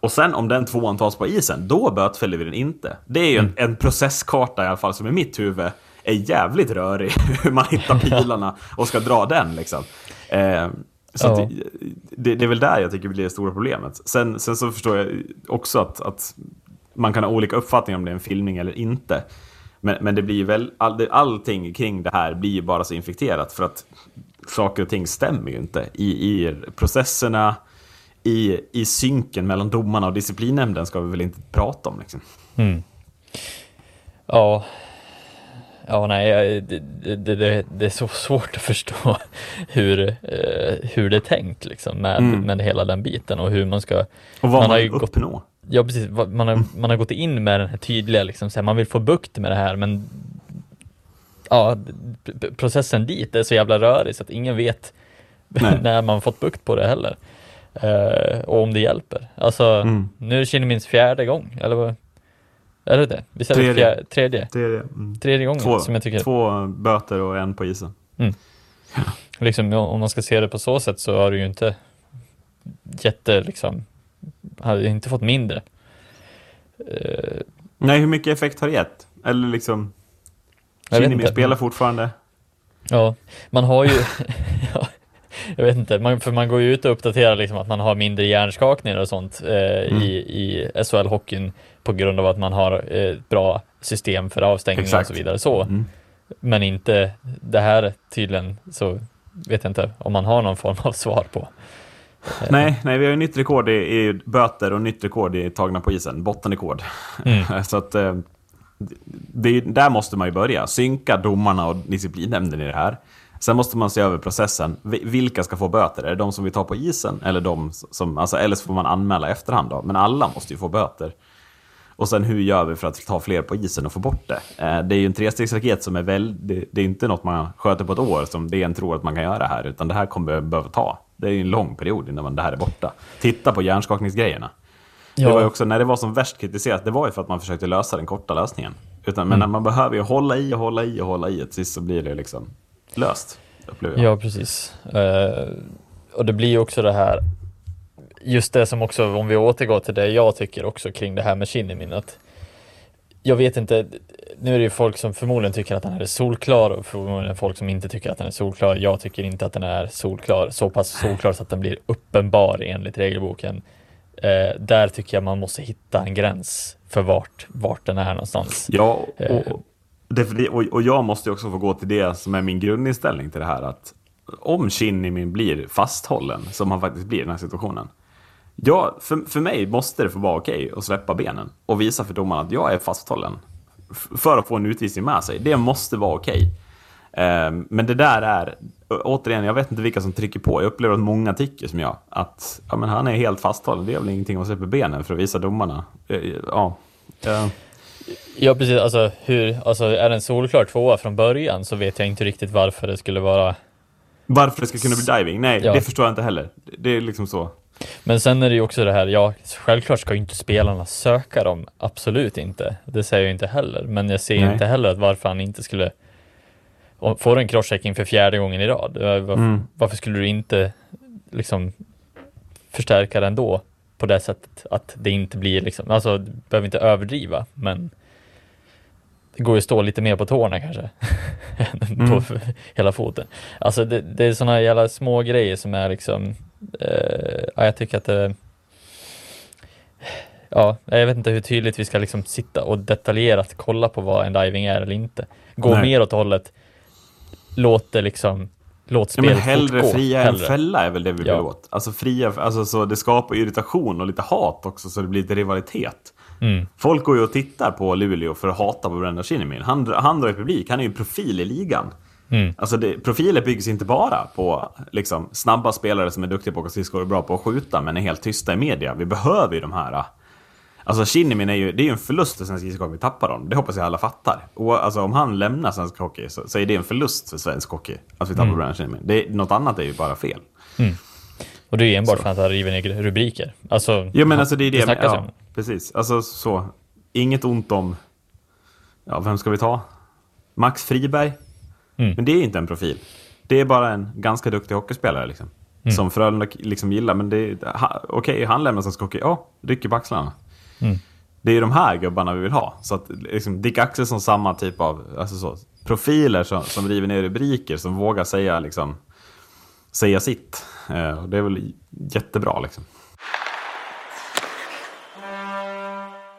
Och sen om den tvåan tas på isen, då bötfäller vi den inte. Det är ju en, en processkarta i alla fall som i mitt huvud är jävligt rörig. Hur man hittar pilarna och ska dra den liksom. Eh, så Ja. det, det är väl där jag tycker blir det stora problemet. Sen, sen så förstår jag också att, att man kan ha olika uppfattningar om det är en filmning eller inte. Men, men det blir väl, all, allting kring det här blir ju bara så infekterat för att saker och ting stämmer ju inte i, i processerna, i, i synken mellan domarna och disciplinnämnden ska vi väl inte prata om liksom. Ja, ja nej, det, det, det, är så svårt att förstå hur, eh, hur det är tänkt liksom med, med hela den biten och hur man ska Och vad Man man, har ju gått- uppnå. Ja precis, man har, man har gått in med den här tydliga, liksom, så här, man vill få bukt med det här men ja, processen dit är så jävla rörig så att ingen vet när man fått bukt på det heller. Eh, och om det hjälper. Alltså, Mm. nu är det Kinnemins fjärde gång, eller vad? Är det det? Visst är det Tredje. fjär, tredje? Det. Mm. Tredje gången Två, som jag tycker, två böter och en på isen. liksom, ja, om man ska se det på så sätt så har du ju inte jätte, liksom, har ju inte fått mindre. Eh, Nej, hur mycket effekt har det gett? Eller liksom... Inte. spelar fortfarande. Ja, man har ju, ja, jag vet inte, man, för man går ju ut och uppdaterar liksom att man har mindre hjärnskakningar och sånt eh, Mm. i, i SHL-hockeyn på grund av att man har eh, ett bra system för avstängning och Exakt. så vidare. Så. Mm. Men inte det här tydligen, så vet jag inte om man har någon form av svar på. Nej, nej, vi har ju nytt rekord i, i böter och nytt rekord i tagna på isen. Bottenrekord. Mm. Så att... eh, Det, är- där måste man ju börja. Synka domarna och disciplinnämnden i det här. Sen måste man se över processen. Vi- Vilka ska få böter? Är det de som vi tar på isen? Eller de som... Alltså, eller så får man anmäla efterhand då. Men alla måste ju få böter. Och sen hur gör vi för att ta fler på isen och få bort det? Eh, Det är ju en trestegsraket som är väl... Det, det är inte något man sköter på ett år som DN tror att man kan göra här. Utan det här kommer behöva ta. Det är ju en lång period innan man, det här är borta. Titta på hjärnskakningsgrejerna. Det var också, när det var som värst kritiserat, det var ju för att man försökte lösa den korta lösningen. Utan, men när man behöver ju hålla i och hålla i och hålla i, till sist så blir det liksom löst. Ja, precis. Eh, och det blir ju också det här, just det som också, om vi återgår till det jag tycker också kring det här med Kinnimin, att jag vet inte, nu är det ju folk som förmodligen tycker att den här är solklar och förmodligen folk som inte tycker att den är solklar. Jag tycker inte att den är solklar, så pass solklar så att den blir uppenbar enligt regelboken. Eh, där tycker jag man måste hitta en gräns för vart, vart den är någonstans. Ja, Eh. och, det, och, och jag måste ju också få gå till det som är min grundinställning till det här. Att om Shinnimin blir fasthållen, som han faktiskt blir i den här situationen. Ja, för, för mig måste det få vara okej att släppa benen och visa för domarna att jag är fasthållen. För att få en utvisning med sig. Det måste vara okej. Okay. Men det där är, återigen, jag vet inte vilka som trycker på. Jag upplever att många tycker som jag. Att ja, men han är helt fasthållen. Det är väl ingenting att släppa benen för att visa domarna. Eh, eh, ja. Ja. Ja precis, alltså, hur, alltså är den solklar tvåa från början så vet jag inte riktigt varför det skulle vara varför det ska kunna bli diving? Nej, Ja. det förstår jag inte heller. Det är liksom så. Men sen är det ju också det här, ja, självklart ska ju inte spelarna söka dem, absolut inte. Det säger jag inte heller, men jag ser Nej. inte heller att varför han inte skulle får en crosschecking för fjärde gången i rad. eh, Varför, Mm. varför skulle du inte liksom förstärka den då på det sättet att det inte blir liksom, alltså du behöver inte överdriva, men det går ju att stå lite mer på tårna kanske. än på Mm. hela foten. Alltså det, det är sådana jävla små grejer som är liksom, eh, ja, jag tycker att det Ja, jag vet inte hur tydligt vi ska liksom sitta och detaljerat kolla på vad en diving är eller inte. Gå Nej. mer åt hållet, låt det liksom, låt Ja, men spelet hellre fortgå. fria än Hellre. fälla är väl det vi vill Ja. åt. Alltså fria, alltså så det skapar irritation och lite hat också så det blir lite rivalitet. Mm. Folk går ju och tittar på Luleå för att hata på Brendan Shinnimin. Han, han drar i publik, han är ju profil i ligan. Mm. Alltså det, profiler byggs inte bara på liksom, snabba spelare som är duktiga på skridskor och bra på att skjuta men är helt tysta i media. Vi behöver ju de här. Alltså Shinnimin är ju, det är ju en förlust för svensk ishockey om vi tappar dem. Det hoppas jag alla fattar. Och alltså om han lämnar svensk hockey så, så är det en förlust för svensk hockey. Att vi tappar Mm. Brendan Shinnimin. Det, något annat är ju bara fel. Och det är ju enbart för att han river ner rubriker. Alltså, Ja men alltså det är det, snackas ja, om. Precis. Alltså så, inget ont om, ja vem ska vi ta? Max Friberg? Mm. Men det är inte en profil. Det är bara en ganska duktig hockeyspelare liksom. Mm. Som Frölunda liksom gillar, men det ha- okej, han lämnar svensk hockey, ja, rycker på axlarna. Mm. Det är de här gubbarna vi vill ha. Så att liksom, Dick Axelsson samma typ av alltså så, profiler som, som river ner rubriker, som vågar säga, liksom, säga sitt. Eh, och det är väl jättebra liksom.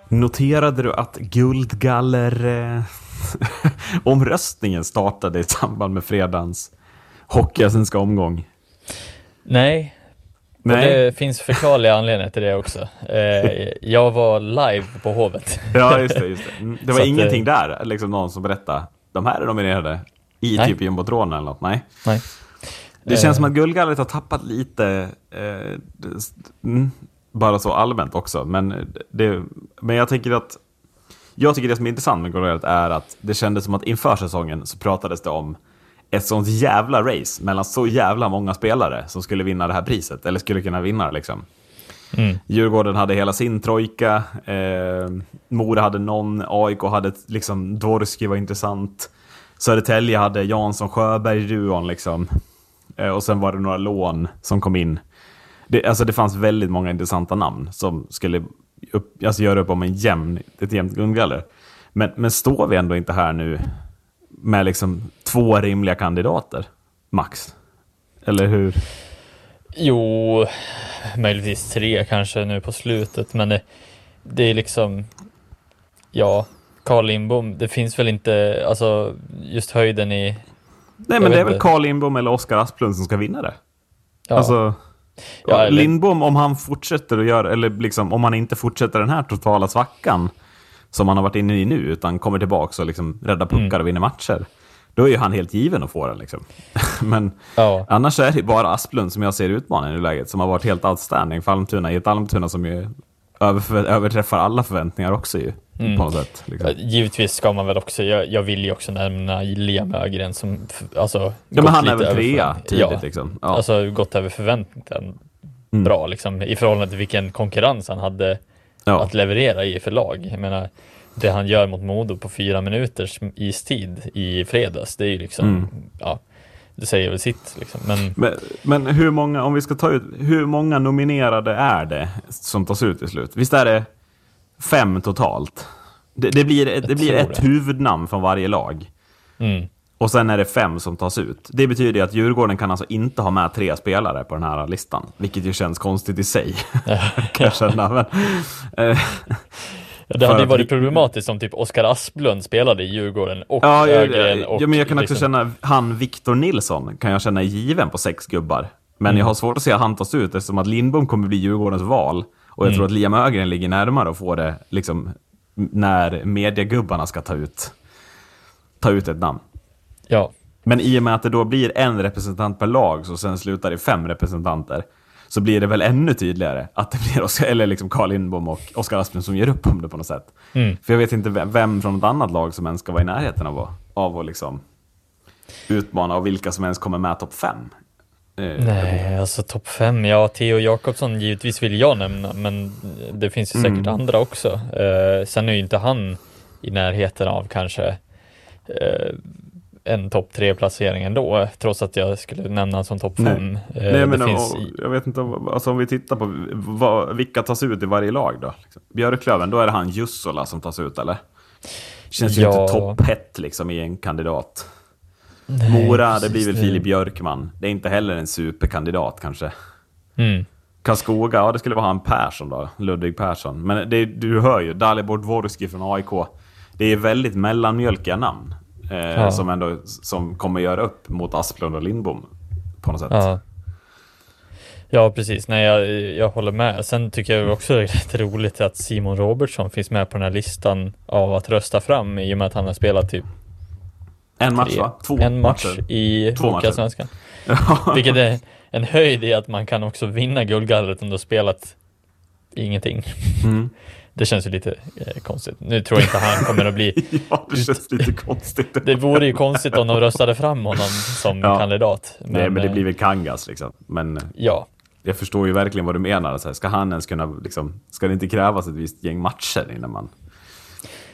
Noterade du att Guldgaller eh, omröstningen startade i samband med fredagens Hockeyallsvenska omgång? Nej, Nej. det finns förklarliga anledningar till det också. Eh, jag var live på Hovet. Ja, just det. Just det. Mm, det var att, ingenting eh, där, liksom någon som berättade de här är nominerade i Nej. typ jumbotron eller något. Nej. Nej. Det känns som att Guldgallret har tappat lite, eh, mm, bara så allmänt också. Men, det, men jag tycker att jag tycker det som är intressant med Guldgallret är att det kändes som att inför säsongen så pratades det om ett sånt jävla race mellan så jävla många spelare som skulle vinna det här priset, eller skulle kunna vinna liksom. Mm. Djurgården hade hela sin trojka, eh, Mora hade någon, AIK hade liksom, Dvorski var intressant, Södertälje hade Jansson, Sjöberg, Ruon liksom. Eh, och sen var det några lån som kom in. Det, alltså det fanns väldigt många intressanta namn som skulle upp, alltså göra upp om en jämn, ett jämnt guldgaller. Men, men står vi ändå inte här nu med liksom två rimliga kandidater, max? Eller hur? Jo, möjligtvis tre kanske nu på slutet, men det, det är liksom, ja, Carl Lindbom, det finns väl inte, alltså just höjden i, Nej, men det är väl inte. Carl Lindbom eller Oskar Asplund som ska vinna det. ja, Alltså, Ja, eller- Lindbom, om han fortsätter att göra, eller liksom, om han inte fortsätter den här totala svackan som han har varit inne i nu, utan kommer tillbaka och liksom räddar puckar Mm. och vinner matcher. Då är ju han helt given att få den. Liksom. Men ja, annars är det bara Asplund som jag ser utmaningen i läget, som har varit helt outstanding för Almtuna, i ett Almtuna som ju över, överträffar alla förväntningar också ju, Mm. på något sätt. Liksom. givetvis ska man väl också, jag, jag vill ju också nämna Liam Ögren som, alltså, Ja, men han är väl trea tidigt ja, liksom. Ja. alltså gått över förväntan Mm. bra liksom, i förhållande till vilken konkurrens han hade ja. att leverera i för lag. Jag menar, det han gör mot Modo på fyra minuters istid i fredags, det är ju liksom, Mm. ja, det säger väl sitt liksom. Men Men, men hur många, om vi ska ta ut, hur många nominerade är det som tas ut till slut? Visst är det fem totalt? Det, det blir, det blir ett det. huvudnamn från varje lag. Mm. Och sen är det fem som tas ut. Det betyder att Djurgården kan alltså inte ha med tre spelare på den här listan. Vilket ju känns konstigt i sig. kan jag känna. Men, Det hade ju varit vi- problematiskt om typ Oskar Asplund spelade i Djurgården och ja, Ögren och ja, men jag kan också liksom- känna, han Victor Nilsson kan jag känna är given på sex gubbar. Men Mm. jag har svårt att se att han tas ut eftersom att Lindbom kommer bli Djurgårdens val. Och jag tror Mm. att Liam Ögren ligger närmare att få det liksom, när mediegubbarna ska ta ut, ta ut ett namn. Ja, Men i och med att det då blir en representant per lag, så sen slutar det fem representanter, så blir det väl ännu tydligare att det blir Oskar, eller liksom Carl Lindbom och Oskar Asplund som ger upp om det på något sätt. Mm. För jag vet inte vem, vem från något annat lag som ens ska vara i närheten av att, av att liksom utmana och vilka som ens kommer med topp fem. Eh, nej, alltså topp fem, ja, Theo Jakobsson givetvis vill jag nämna, men det finns ju säkert Mm. andra också. Eh, sen är ju inte han i närheten av kanske eh, en topp tre placering ändå, trots att jag skulle nämna som topp Nej. fem. Eh, Nej, det men finns jag vet inte, alltså om vi tittar på vad, vilka tas ut i varje lag då? Liksom. Björklöven, då är det han Jussola som tas ut eller? Känns ju Ja. inte topphett liksom i en kandidat. Mora, det blir väl det- Filip Björkman. Det är inte heller en superkandidat kanske. Mm. Karlskoga, ja det skulle vara han Persson då, Ludvig Persson. Men det, du hör ju, Dalibor Dvorski från AIK. Det är väldigt mellanmjölkiga namn. Eh, Ja. som, ändå, som kommer göra upp mot Asplund och Lindbom. På något sätt. Ja. Ja, precis. Nej, jag, jag håller med. Sen tycker jag också det är rätt roligt att Simon Robertsson finns med på den här listan av att rösta fram i och med att han har spelat typ En match tre, va? Två en match matcher. i. Hockeyallsvenskan. Vilket är en höjd i att man kan också vinna guldgallret om du har spelat ingenting. Mm. Det känns ju lite eh, konstigt. Nu tror jag inte han kommer att bli... ja, det känns lite konstigt. Det vore ju konstigt om de röstade fram honom som Ja. kandidat. Nej, men det eh, blir väl Kangas liksom. Men Ja, jag förstår ju verkligen vad du menar. Så här, ska han ens kunna, liksom, ska det inte krävas ett visst gäng matcher innan man...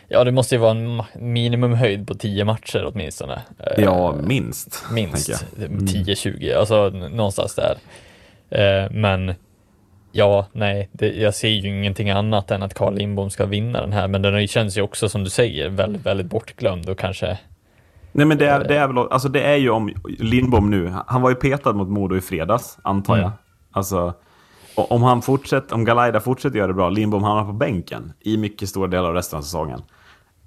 Ja, det måste ju vara en minimumhöjd på 10 matcher åtminstone. Eh, Ja, minst. minst tänker jag. Mm. 10-20, alltså någonstans där. Eh, men ja, nej, det, jag ser ju ingenting annat än att Carl Lindbom ska vinna den här, men den känns ju också som du säger väldigt, väldigt bortglömd och kanske Nej men det är, det är väl, alltså det är ju om Lindbom nu, han var ju petad mot Modo i fredags, antar jag. Mm. Alltså, om han fortsätter, om Galaida fortsätter göra det bra, Lindbom hamnar på bänken i mycket stora delar av resten av säsongen.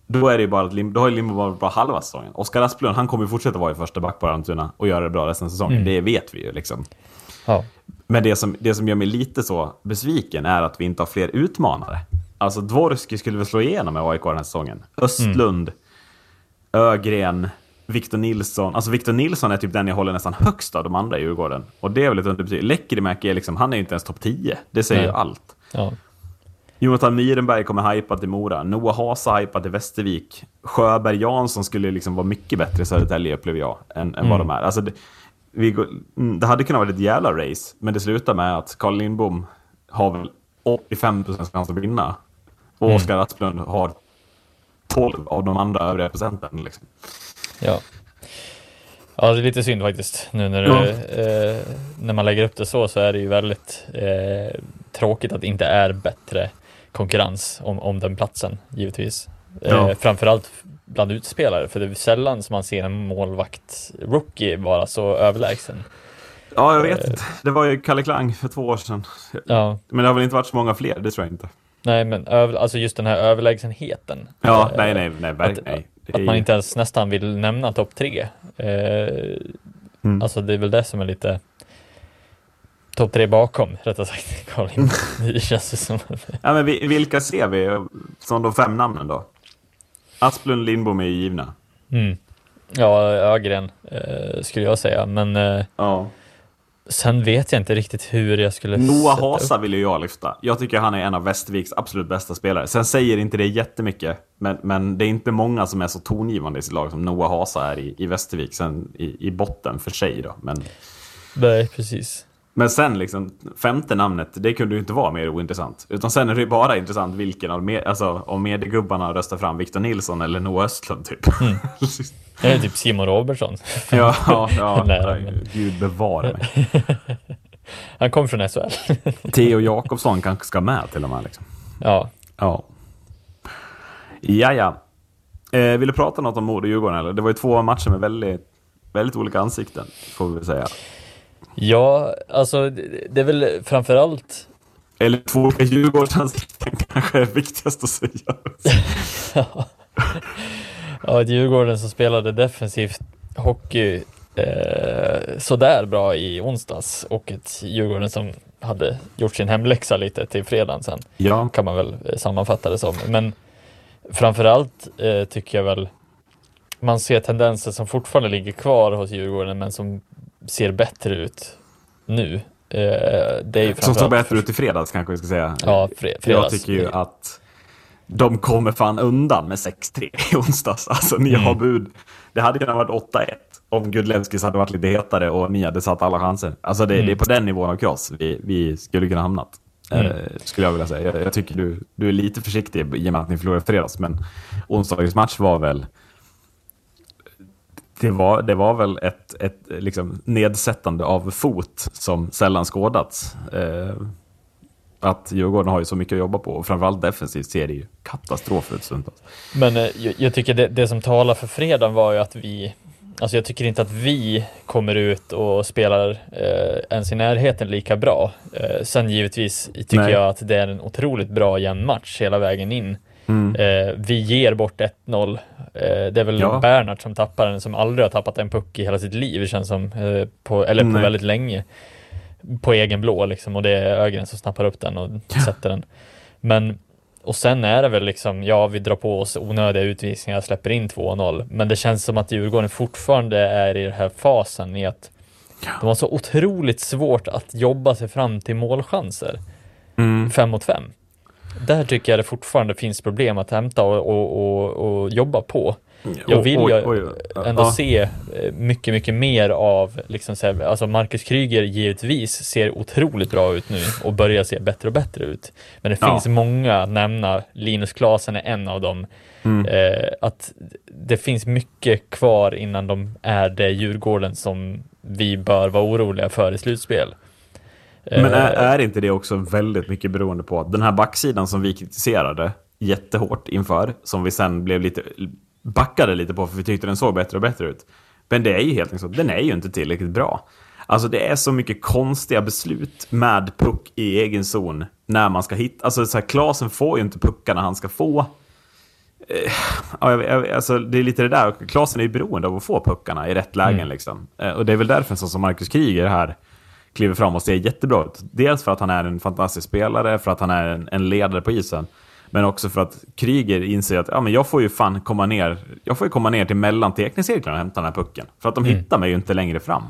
Då är det ju bara att Lim, då har Lindbom varit bra halva säsongen. Oskar Asplund, han kommer ju fortsätta vara i första back på Almtuna och göra det bra resten av säsongen. Det vet vi ju liksom. Ja, Men det som, det som gör mig lite så besviken är att vi inte har fler utmanare. Alltså Dvorski skulle väl slå igenom med AIK den här säsongen. Östlund, Ögren, Victor Nilsson. Alltså Victor Nilsson är typ den jag håller nästan högst av de andra i Djurgården. Och det är väl ett underbetyg. Lekkerimäki är liksom, han är ju inte ens topp 10. Det säger ju allt. ja, Jonathan Myrenberg kommer hypa till Mora. Noah Hasa hypa till Västervik. Sjöberg Jansson skulle liksom vara mycket bättre i Södertälje upplever jag, än, än vad de är. Alltså det, vi går, mm, det hade kunnat vara ett jävla race, men det slutar med att Carl Lindbom har väl 85% chans att vinna. Och Oskar Asplund har 12 av de andra övriga procenten. Liksom. ja. Ja, det är lite synd faktiskt. Nu när, Ja. eh, när man lägger upp det så, så är det ju väldigt eh, tråkigt att det inte är bättre konkurrens om, om den platsen, givetvis. Ja. Eh, framförallt bland utspelare, för det är sällan som man ser en målvakt-rookie vara så överlägsen. Ja, jag vet. Det var ju Kalle Klang för två år sedan. Ja, Men det har väl inte varit så många fler, det tror jag inte. nej men över, alltså just den här överlägsenheten. Ja, Eh, nej, nej, nej, att, nej. Att man inte ens nästan vill nämna topp tre. Eh, Mm. Alltså det är väl det som är lite topp tre bakom, rättare sagt. Lindbom. Det känns ju som Ja, men vi, vilka ser vi som de fem namnen då? Asplund, Lindbom är ju givna. mm. Ja, Ögren eh, skulle jag säga, men eh, Ja. sen vet jag inte riktigt hur jag skulle Noah Hasa upp. vill ju jag lyfta. Jag tycker han är en av Västerviks absolut bästa spelare. Sen säger inte det jättemycket, men, men det är inte många som är så tongivande i sitt lag som Noah Hasa är i, i Västervik. Sen i, i botten för sig då. Men, Nej, precis. Men sen liksom, femte namnet, det kunde ju inte vara mer ointressant. Utan sen är det ju bara intressant vilken av, med, alltså, om mediegubbarna röstar fram Victor Nilsson eller Noah Östlund typ. Det är typ Simon Robertsson. ja, ja, ja. Nej, Gud bevare mig. Han kom från SHL. Theo Jakobsson kanske ska med till och med. Liksom. ja, Ja. Ja, ja. Eh, vill du prata något om Modo-Djurgården eller? Det var ju två matcher med väldigt, väldigt olika ansikten, får vi väl säga. Ja, alltså det, är väl framförallt Eller två olika Djurgårdsansikten kanske är viktigast att säga. ja, ett Djurgården som spelade defensivt hockey eh, sådär bra i onsdags och ett Djurgården som hade gjort sin hemläxa lite till fredagen sen. Ja, kan man väl eh, sammanfatta det som. Men framförallt eh, tycker jag väl man ser tendenser som fortfarande ligger kvar hos Djurgården men som ser bättre ut nu. Eh, det är ju som såg framförallt- bättre ut i fredags kanske vi ska säga. Ja, fre- Jag fredags. tycker ju att de kommer fan undan med 6-3 i onsdags. Alltså ni har bud. Det hade kunnat varit 8-1 om Gudlevskis hade varit lite hetare och ni hade satt alla chanser. Alltså det, det är på den nivån av kross vi, vi skulle kunna hamnat. Eh, skulle jag vilja säga. Jag, jag tycker du, du är lite försiktig i och med att ni förlorade fredags. Men onsdagens match var väl det var, det var väl ett, ett liksom nedsättande av fot som sällan skådats. Eh, att Djurgården har ju så mycket att jobba på och framförallt defensivt ser det ju katastrof ut stundtals. Men eh, jag, jag tycker det, det som talar för fredagen var ju att vi Alltså jag tycker inte att vi kommer ut och spelar eh, ens i närheten lika bra. Eh, sen givetvis tycker Nej. jag att det är en otroligt bra jämn match hela vägen in. Mm. Eh, vi ger bort 1-0. Eh, det är väl Ja. Bernhardt som tappar den, som aldrig har tappat en puck i hela sitt liv, känns som. Eh, på, eller på Nej. väldigt länge. På egen blå liksom, och det är Ögren som snappar upp den och sätter den. Men, och sen är det väl liksom, ja vi drar på oss onödiga utvisningar, släpper in 2-0. Men det känns som att Djurgården fortfarande är i den här fasen i att de har så otroligt svårt att jobba sig fram till målchanser. Mm. Fem mot fem. Där tycker jag det fortfarande finns problem att hämta och, och, och, och jobba på. Jag vill ju ändå Ja. se eh, mycket, mycket mer av, liksom så här, alltså Marcus Kryger givetvis ser otroligt bra ut nu och börjar se bättre och bättre ut. Men det Ja. finns många att nämna, Linus Klasen är en av dem. Mm. Eh, att det finns mycket kvar innan de är det Djurgården som vi bör vara oroliga för i slutspel. Men är, Eh, är inte det också väldigt mycket beroende på att den här backsidan som vi kritiserade jättehårt inför, som vi sen blev lite backade lite på för vi tyckte den såg bättre och bättre ut. Men det är ju helt enkelt så, den är ju inte tillräckligt bra. Alltså det är så mycket konstiga beslut med puck i egen zon när man ska hitta, alltså så här, Klasen får ju inte puckarna han ska få. Eh, alltså, det är lite det där, Klasen är ju beroende av att få puckarna i rätt lägen. Liksom. Eh, Och det är väl därför en sån som Marcus Kryger här kliver fram och ser jättebra ut. Dels för att han är en fantastisk spelare, för att han är en, en ledare på isen. Men också för att Kryger inser att ja, men jag får ju fan komma ner, jag får ju komma ner till mellan teckningscirklarna och hämta den här pucken. För att de hittar mig ju inte längre fram.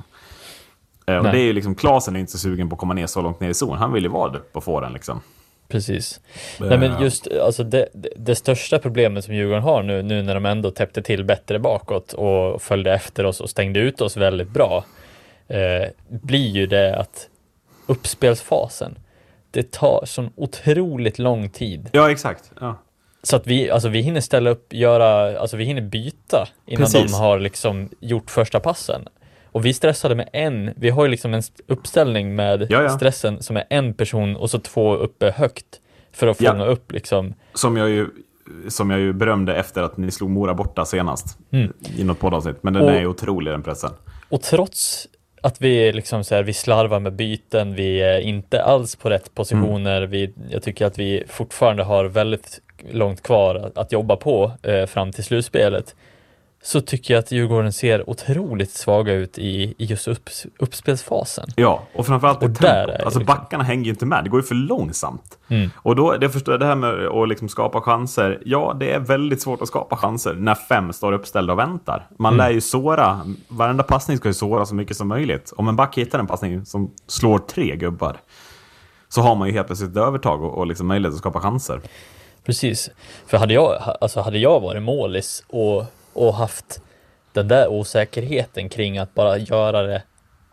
Eh, Och det är ju liksom, Klasen är inte så sugen på att komma ner så långt ner i zon. Han vill ju vara där och få den liksom. Precis. Nej men just alltså det, det, det största problemet som Djurgården har nu, nu när de ändå täppte till bättre bakåt och följde efter oss och stängde ut oss väldigt bra, eh, blir ju det att uppspelsfasen, det tar sån otroligt lång tid. Ja, exakt. Ja. Så att vi, alltså vi hinner ställa upp, göra, alltså vi hinner byta innan Precis. de har liksom gjort första passen. Och vi stressade med en, vi har ju liksom en st- uppställning med Ja, ja. stressen som är en person och så två uppe högt för att fånga upp liksom. Som jag ju som jag ju berömde efter att ni slog Mora borta senast. Mm. I något poddavsnitt. Men den Och- är ju otrolig den pressen. Och trots att vi liksom så här, vi slarvar med byten, vi är inte alls på rätt positioner. Vi, jag tycker att vi fortfarande har väldigt långt kvar att, att jobba på eh, fram till slutspelet. Så tycker jag att Djurgården ser otroligt svaga ut i, i just upp, uppspelsfasen. Ja, och framförallt Och där är Alltså liksom- backarna hänger ju inte med. Det går ju för långsamt. Mm. Och då, det förstår jag, det här med att liksom skapa chanser. Ja, det är väldigt svårt att skapa chanser när fem står uppställda och väntar. Man Mm. lär ju såra. Varenda passning ska ju såra så mycket som möjligt. Om en back hittar en passning som slår tre gubbar. Så har man ju helt plötsligt ett övertag och, och liksom möjlighet att skapa chanser. Precis. För hade jag, alltså hade jag varit målis och, och haft den där osäkerheten kring att bara göra det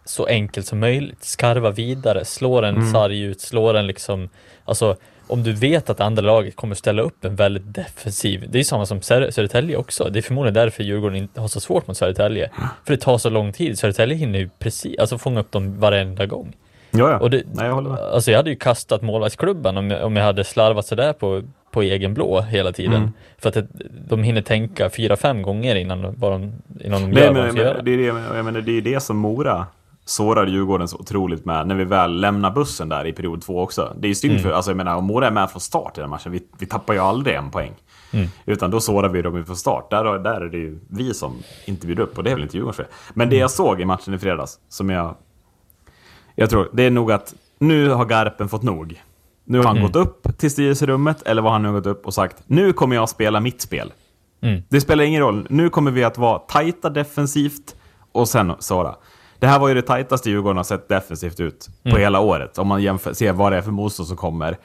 så enkelt som möjligt, skarva vidare, slå den sarg ut, slå den liksom, alltså om du vet att andra laget kommer ställa upp en väldigt defensiv, det är samma som Sö- Södertälje också, det är förmodligen därför Djurgården inte har så svårt mot Södertälje, för det tar så lång tid, Södertälje hinner ju precis, alltså fånga upp dem varenda gång. Ja, ja. Och det, Nej, jag håller med. Alltså jag hade ju kastat målvaktsklubban om jag, om jag hade slarvat sådär på, på egen blå hela tiden. Mm. För att det, de hinner tänka fyra, fem gånger innan, vad de, innan de Nej, gör vad men, de ska göra. men, det, är det, jag menar, det är det som Mora sårar Djurgården så otroligt med när vi väl lämnar bussen där i period två också. Det är ju synd Mm. för, alltså jag menar, om Mora är med från start i den matchen, vi, vi tappar ju aldrig en poäng. Mm. Utan då sårar vi dem från start. Där, där är det ju vi som inte bjuder upp och det är väl inte Djurgårdens fel. Men det jag såg i matchen i fredags, som jag... Jag tror, det är nog att nu har Garpen fått nog. Nu har han Mm. gått upp till styrelserummet, eller vad han nu har gått upp och sagt, nu kommer jag spela mitt spel. Mm. Det spelar ingen roll. Nu kommer vi att vara tajta defensivt och sen såra. Det här var ju det tajtaste Djurgården har sett defensivt ut på hela året. Om man jämför, ser vad det är för motstånd som kommer.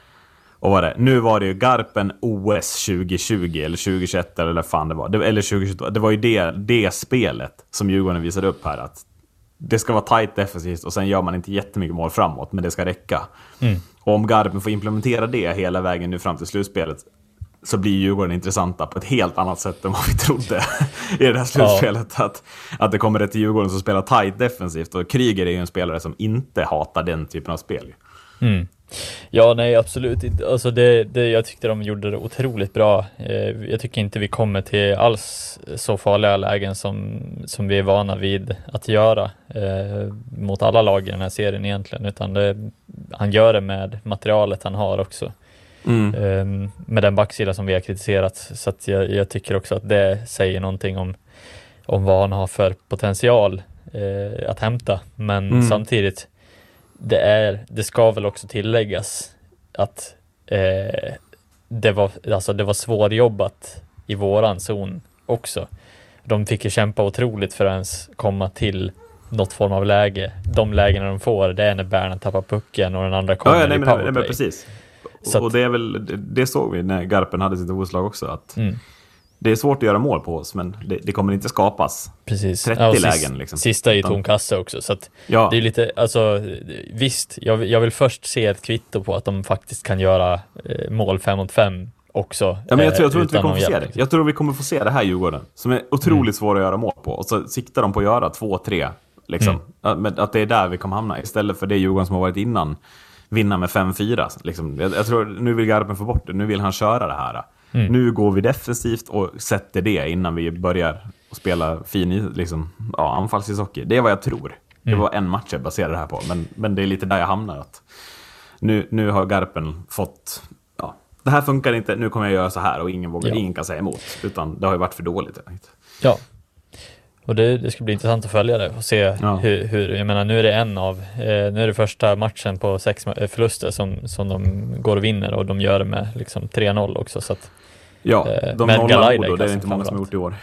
Och vad det är. Nu var det ju Garpen OS 2020 eller 2021 eller fan det var. Det, eller 2022. Det var ju det, det spelet som Djurgården visade upp här. Att det ska vara tajt defensivt och sen gör man inte jättemycket mål framåt, men det ska räcka. Och om Garpen får implementera det hela vägen nu fram till slutspelet så blir Djurgården intressanta på ett helt annat sätt än vad vi trodde i det här slutspelet. Att, att det kommer ett Djurgården som spelar tight defensivt och Kryger är ju en spelare som inte hatar den typen av spel. Mm. Ja, nej, absolut inte. Alltså det, det, jag tyckte de gjorde det otroligt bra. Eh, jag tycker inte vi kommer till alls så farliga lägen som, som vi är vana vid att göra eh, mot alla lag i den här serien egentligen, utan det, han gör det med materialet han har också. Mm. Eh, med den backsida som vi har kritiserat, så jag, jag tycker också att det säger någonting om, om vad han har för potential eh, att hämta. Men Mm. samtidigt, det, är, det ska väl också tilläggas att eh, det, var, alltså det var svårjobbat i våran zon också. De fick ju kämpa otroligt för att ens komma till något form av läge. De lägena de får, det är när Berna tappar pucken och den andra kommer Ja, ja, i nej, men, nej, powerplay. men precis. Att- och det, är väl, det, det såg vi när Garpen hade sitt OS-lag också. Att Mm. Det är svårt att göra mål på oss, men det, det kommer inte skapas. Precis. 30 och sist- lägen, liksom. Sista i tom kasse också, så att Ja. det är lite, alltså visst, jag, vill- jag vill först se ett kvitto på att de faktiskt kan göra eh, mål fem mot fem också. Ja, men jag tror, jag eh, tror inte vi kommer få se det. liksom. Jag tror vi kommer få se det här Djurgården, som är otroligt svåra att göra mål på. Och så siktar de på att göra två, tre. Liksom. Mm. Att, att det är där vi kommer hamna, istället för det Djurgården som har varit innan. Vinna med 5-4. Liksom. Jag, jag tror, nu vill Garpen få bort det, nu vill han köra det här. Mm. Nu går vi defensivt och sätter det innan vi börjar spela fin liksom, ja, anfallsishockey. Det är vad jag tror. Det Mm. var en match jag baserade det här på, men, men det är lite där jag hamnar. Att nu, nu har Garpen fått... Ja, det här funkar inte, nu kommer jag göra så här och ingen, vågar, Ja. ingen kan säga emot. Utan det har ju varit för dåligt. Ja. Och det, det ska bli intressant att följa det och se Ja. hur, hur, jag menar nu är det en av, eh, nu är det första matchen på sex eh, förluster som, som de går och vinner och de gör det med liksom 3-0 också så att Ja, Eh, de nollar Modo, det är inte många som har gjort i år.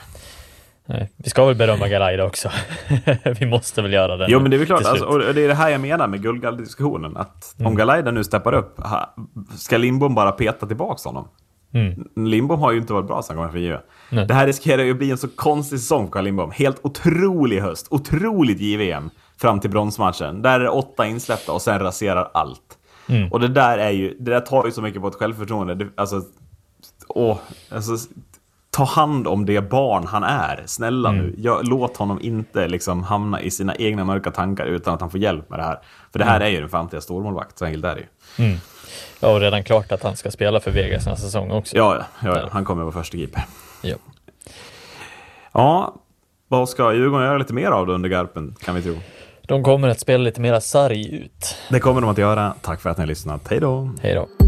nej, vi ska väl berömma Galaida också. vi måste väl göra det. Jo men det är väl klart, alltså, och det är det här jag menar med guldgalldiskussionen. Att Mm. om Galaida nu steppar upp, ska Lindbom bara peta tillbaka honom? Mm. Lindbom har ju inte varit bra sen han kom från JVM. Det här riskerar ju att bli en så konstig säsong för Carl Lindbom. Helt otrolig höst, otroligt JVM fram till bronsmatchen. Där är det åtta insläppta och sen raserar allt. Mm. Och det där är ju, det där tar ju så mycket på ett självförtroende. Det, alltså, åh, alltså, ta hand om det barn han är. Snälla Mm. nu, jag, låt honom inte liksom hamna i sina egna mörka tankar utan att han får hjälp med det här. För det här Mm. är ju den framtida stormålvakt, så enkelt är det ju. Ja, och redan klart att han ska spela för Vegas nästa säsong också. Ja, ja, ja, ja, han kommer vara första keeper. Ja. Ja, vad ska Djurgården göra lite mer av då under Garpen, kan vi tro? De kommer att spela lite mera sarg ut. Det kommer de att göra. Tack för att ni har lyssnat. Hej då! Hej då.